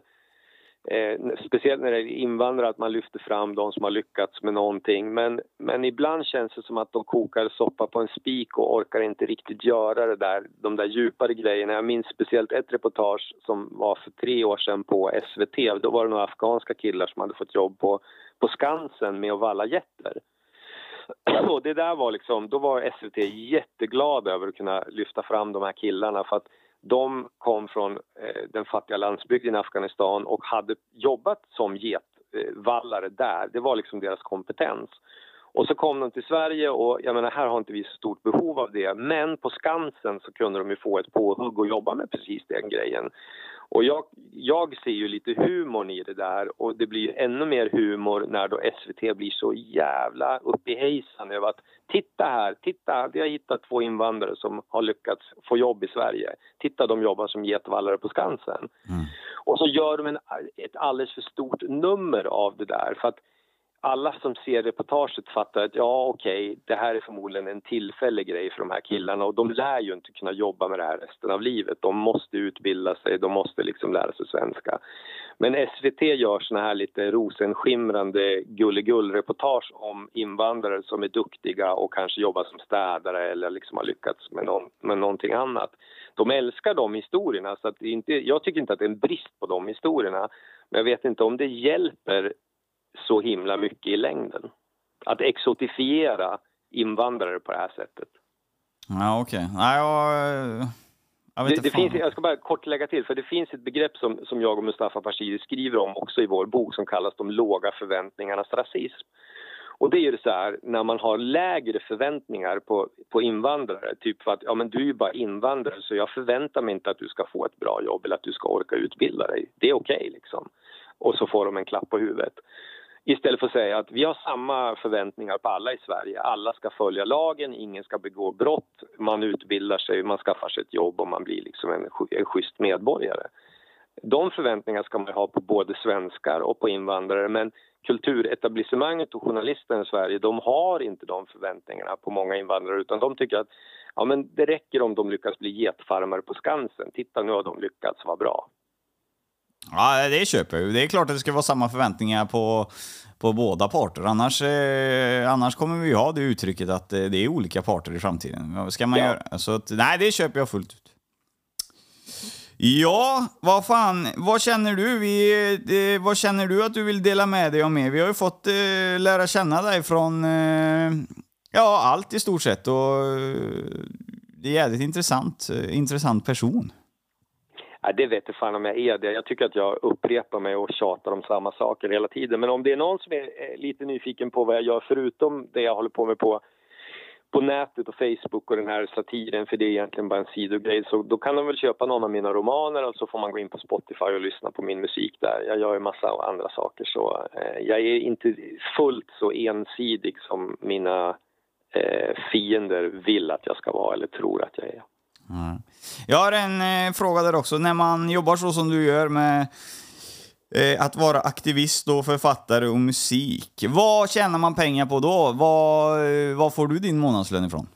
Eh, speciellt när det är invandrare, att man lyfter fram de som har lyckats med någonting. Men, men ibland känns det som att de kokar soppa på en spik och orkar inte riktigt göra det där, de där djupare grejerna. Jag minns speciellt ett reportage som var för tre år sedan på SVT. Då var det några afghanska killar som hade fått jobb på, på Skansen med att valla getter. [CLEARS THROAT] Och det där var liksom, då var SVT jätteglada över att kunna lyfta fram de här killarna för att de kom från eh, den fattiga landsbygden i Afghanistan och hade jobbat som getvallare där. Det var liksom deras kompetens. Och så kom de till Sverige och jag menar här har inte vi så stort behov av det men på Skansen så kunde de ju få ett påhugg och jobba med precis den grejen. Och jag, jag ser ju lite humorn i det där och det blir ännu mer humor när då SVT blir så jävla upp i hejsan över att titta här, titta, vi har hittat två invandrare som har lyckats få jobb i Sverige. Titta, de jobbar som getvallare på Skansen. Mm. Och så gör de en, ett alldeles för stort nummer av det där för att alla som ser reportaget fattar att ja, okej, okay, det här är förmodligen en tillfällig grej för de här killarna och de lär ju inte kunna jobba med det här resten av livet. De måste utbilda sig, de måste liksom lära sig svenska. Men SVT gör såna här lite rosenskimrande gulligull-reportage om invandrare som är duktiga och kanske jobbar som städare eller liksom har lyckats med, någon, med någonting annat. De älskar de historierna, så att inte, jag tycker inte att det är en brist på de historierna. Men jag vet inte om det hjälper så himla mycket i längden. Att exotifiera invandrare på det här sättet. Ja, okej. Okay. Nej, jag... Jag, det, det finns, jag ska bara kort lägga till, för det finns ett begrepp som, som jag och Mustafa Bashiri skriver om också i vår bok som kallas de låga förväntningarnas rasism. Och det är ju så här, när man har lägre förväntningar på, på invandrare, typ för att ja, men du är ju bara invandrare så jag förväntar mig inte att du ska få ett bra jobb eller att du ska orka utbilda dig. Det är okej okay, liksom. Och så får de en klapp på huvudet. Istället för att säga att vi har samma förväntningar på alla i Sverige. Alla ska följa lagen, ingen ska begå brott, man utbildar sig, man skaffar sig ett jobb och man blir liksom en, en schysst medborgare. De förväntningarna ska man ha på både svenskar och på invandrare men kulturetablissemanget och journalisterna i Sverige de har inte de förväntningarna på många invandrare utan de tycker att ja, men det räcker om de lyckas bli getfarmare på Skansen. Titta, nu har de lyckats, vad bra. Ja, det köper jag Det är klart att det ska vara samma förväntningar på, på båda parter. Annars, eh, annars kommer vi ju ha det uttrycket att eh, det är olika parter i framtiden. Ska man ja. göra? Så att, nej, det köper jag fullt ut. Ja, vad fan, vad känner du? Vi, det, vad känner du att du vill dela med dig av mer? Vi har ju fått eh, lära känna dig från eh, ja, allt i stort sett och eh, det är jävligt intressant, eh, intressant person. Ja, det vet jag fan om jag är det. Jag tycker att jag upprepar mig och tjatar om samma saker hela tiden. Men om det är någon som är lite nyfiken på vad jag gör förutom det jag håller på med på, på nätet och Facebook och den här satiren, för det är egentligen bara en sidogrej, så då kan de väl köpa någon av mina romaner och så får man gå in på Spotify och lyssna på min musik där. Jag gör ju massa andra saker så eh, jag är inte fullt så ensidig som mina eh, fiender vill att jag ska vara eller tror att jag är. Mm. Jag har en eh, fråga där också. När man jobbar så som du gör med eh, att vara aktivist och författare och musik, vad tjänar man pengar på då? Vad, eh, vad får du din månadslön ifrån?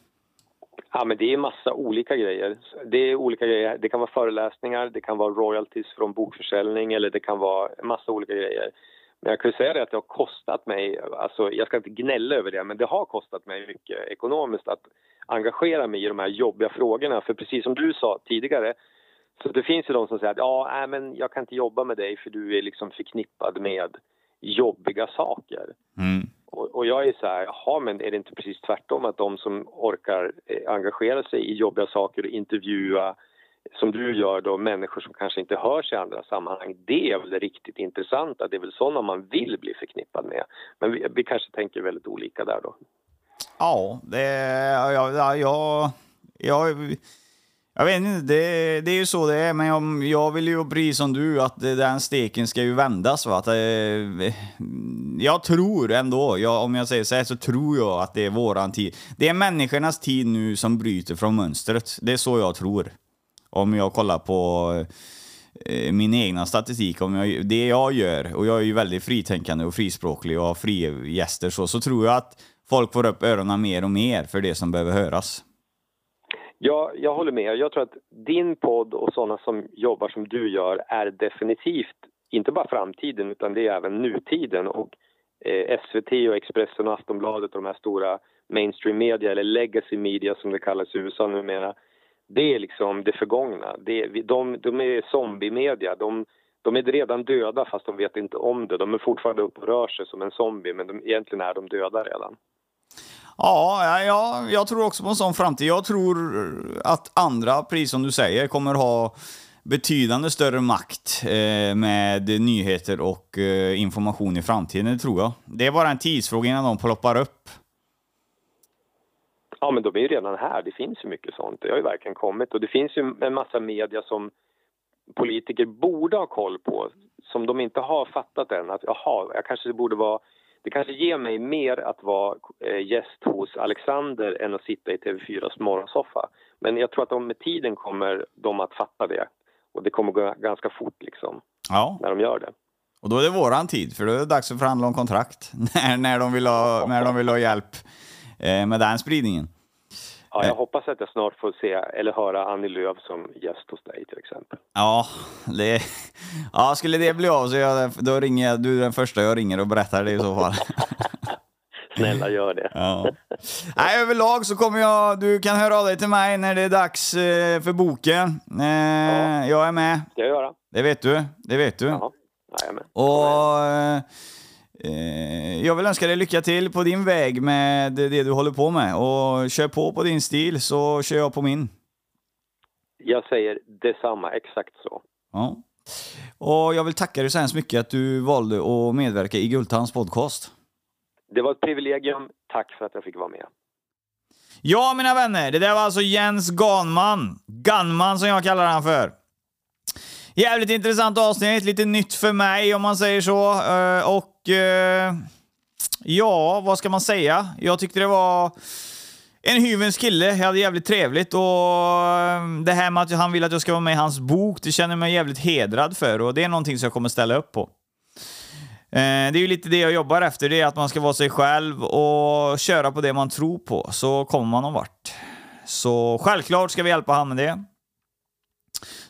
Ja, men det är massa olika grejer. Det är olika grejer. Det kan vara föreläsningar, det kan vara royalties från bokförsäljning eller det kan vara massa olika grejer. Men jag kan säga det att det har kostat mig, alltså jag ska inte gnälla över det, men det har kostat mig mycket ekonomiskt att engagera mig i de här jobbiga frågorna. För precis som du sa tidigare, så det finns ju de som säger att ja, äh, men jag kan inte jobba med dig för du är liksom förknippad med jobbiga saker. Mm. Och, och, jag är så här, jaha, men är det inte precis tvärtom att de som orkar eh, engagera sig i jobbiga saker och intervjua som du gör då, människor som kanske inte hörs i andra sammanhang, det är väl det riktigt intressanta. Det är väl sådana man vill bli förknippad med. Men vi, vi kanske tänker väldigt olika där då. Ja, det... Ja, ja, ja, jag, jag vet inte, det, det är ju så det är, men jag, jag vill ju precis som du att den steken ska ju vändas. Va? Att, eh, jag tror ändå, jag, om jag säger så här, så tror jag att det är våran tid. Det är människornas tid nu som bryter från mönstret. Det är så jag tror. Om jag kollar på eh, min egna statistik, om jag, det jag gör, och jag är ju väldigt fritänkande och frispråklig och har frigäster så, så tror jag att folk får upp öronen mer och mer för det som behöver höras. Ja, jag håller med. Jag tror att din podd och sådana som jobbar som du gör är definitivt inte bara framtiden utan det är även nutiden. Och eh, SVT och Expressen och Aftonbladet och de här stora mainstream media eller legacy media som det kallas i USA numera. Det är liksom det förgångna. Det de, de är zombie-media. De, de är redan döda fast de vet inte om det. De är fortfarande uppe och rör sig som en zombie men de, egentligen är de döda redan. Ja, ja, jag tror också på en sån framtid. Jag tror att andra, precis som du säger, kommer ha betydande större makt eh, med nyheter och eh, information i framtiden, det tror jag. Det är bara en tidsfråga innan de ploppar upp. Ja, men de är ju redan här. Det finns ju mycket sånt. Det har ju verkligen kommit. Och det finns ju en massa media som politiker borde ha koll på som de inte har fattat än. Att jaha, jag kanske borde vara... Det kanske ger mig mer att vara eh, gäst hos Alexander än att sitta i TV4s morgonsoffa. Men jag tror att de med tiden kommer de att fatta det. Och det kommer gå ganska fort liksom, Ja, när de gör det. och då är det våran tid, för då är det dags att förhandla om kontrakt. [LAUGHS] när, när, de vill ha, när de vill ha hjälp med den spridningen. Ja, jag hoppas att jag snart får se eller höra Annie Lööf som gäst hos dig till exempel. Ja, det, ja, skulle det bli av så jag, då ringer jag, du är den första jag ringer och berättar det i så fall. [LAUGHS] Snälla gör det. Ja. Nej, överlag så kommer jag, du kan höra av dig till mig när det är dags eh, för boken. Eh, Jag är med, Ska jag göra? det vet du. Det vet du. Ja, jajamän. Och eh, eh, jag vill önska dig lycka till på din väg med det du håller på med. Och kör på på din stil så kör jag på min. Jag säger detsamma, exakt så. Ja. Och jag vill tacka dig så hemskt mycket att du valde att medverka i Gultans podcast. Det var ett privilegium. Tack för att jag fick vara med. Ja, mina vänner, det där var alltså Jens Ganman. Gunman som jag kallar han för. Jävligt intressant avsnitt, lite nytt för mig om man säger så. Eh, Och eh, ja, vad ska man säga? Jag tyckte det var en hyvens kille. Jag hade jävligt trevligt och eh, det här med att han vill att jag ska vara med i hans bok, det känner jag mig jävligt hedrad för och det är någonting som jag kommer ställa upp på. Eh, det är ju lite det jag jobbar efter, det är att man ska vara sig själv och köra på det man tror på, så kommer man någon vart. Så självklart ska vi hjälpa han med det.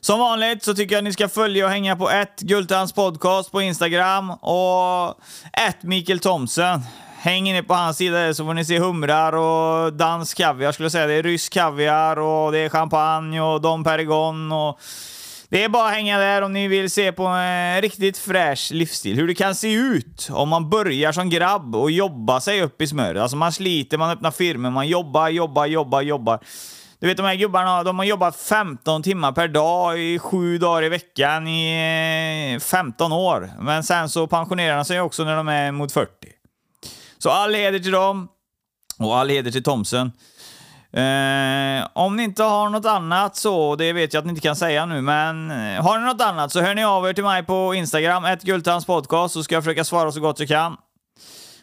Som vanligt så tycker jag att ni ska följa och hänga på ett Gultans podcast på Instagram och ett Mikael Thomsen. Häng inne på hans sida där så får ni se humrar och dansk kaviar skulle jag säga. Det är rysk kaviar och det är champagne och Dom Perignon och det är bara att hänga där om ni vill se på en riktigt fräsch livsstil. Hur det kan se ut om man börjar som grabb och jobbar sig upp i smöret. Alltså man sliter, man öppnar firmor, man jobbar, jobbar, jobbar, jobbar. Du vet de här gubbarna, de har jobbat 15 timmar per dag i sju dagar i veckan i eh, 15 år. Men sen så pensionerar de sig också när de är mot 40. Så all heder till dem. Och all heder till Thomsen. Eh, om ni inte har något annat så, det vet jag att ni inte kan säga nu, men eh, har ni något annat så hör ni av er till mig på Instagram, ett podcast, så ska jag försöka svara så gott jag kan.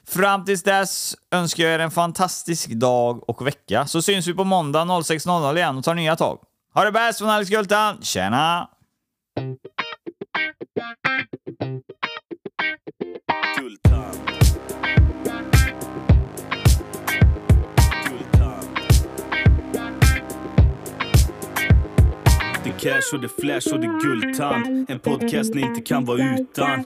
Fram tills dess önskar jag er en fantastisk dag och vecka, så syns vi på måndag 06.00 igen och tar nya tag. Ha det bäst från Alex Gultan, tjena! Gultan. Cash och det flash och det guldtand. En podcast ni inte kan vara utan.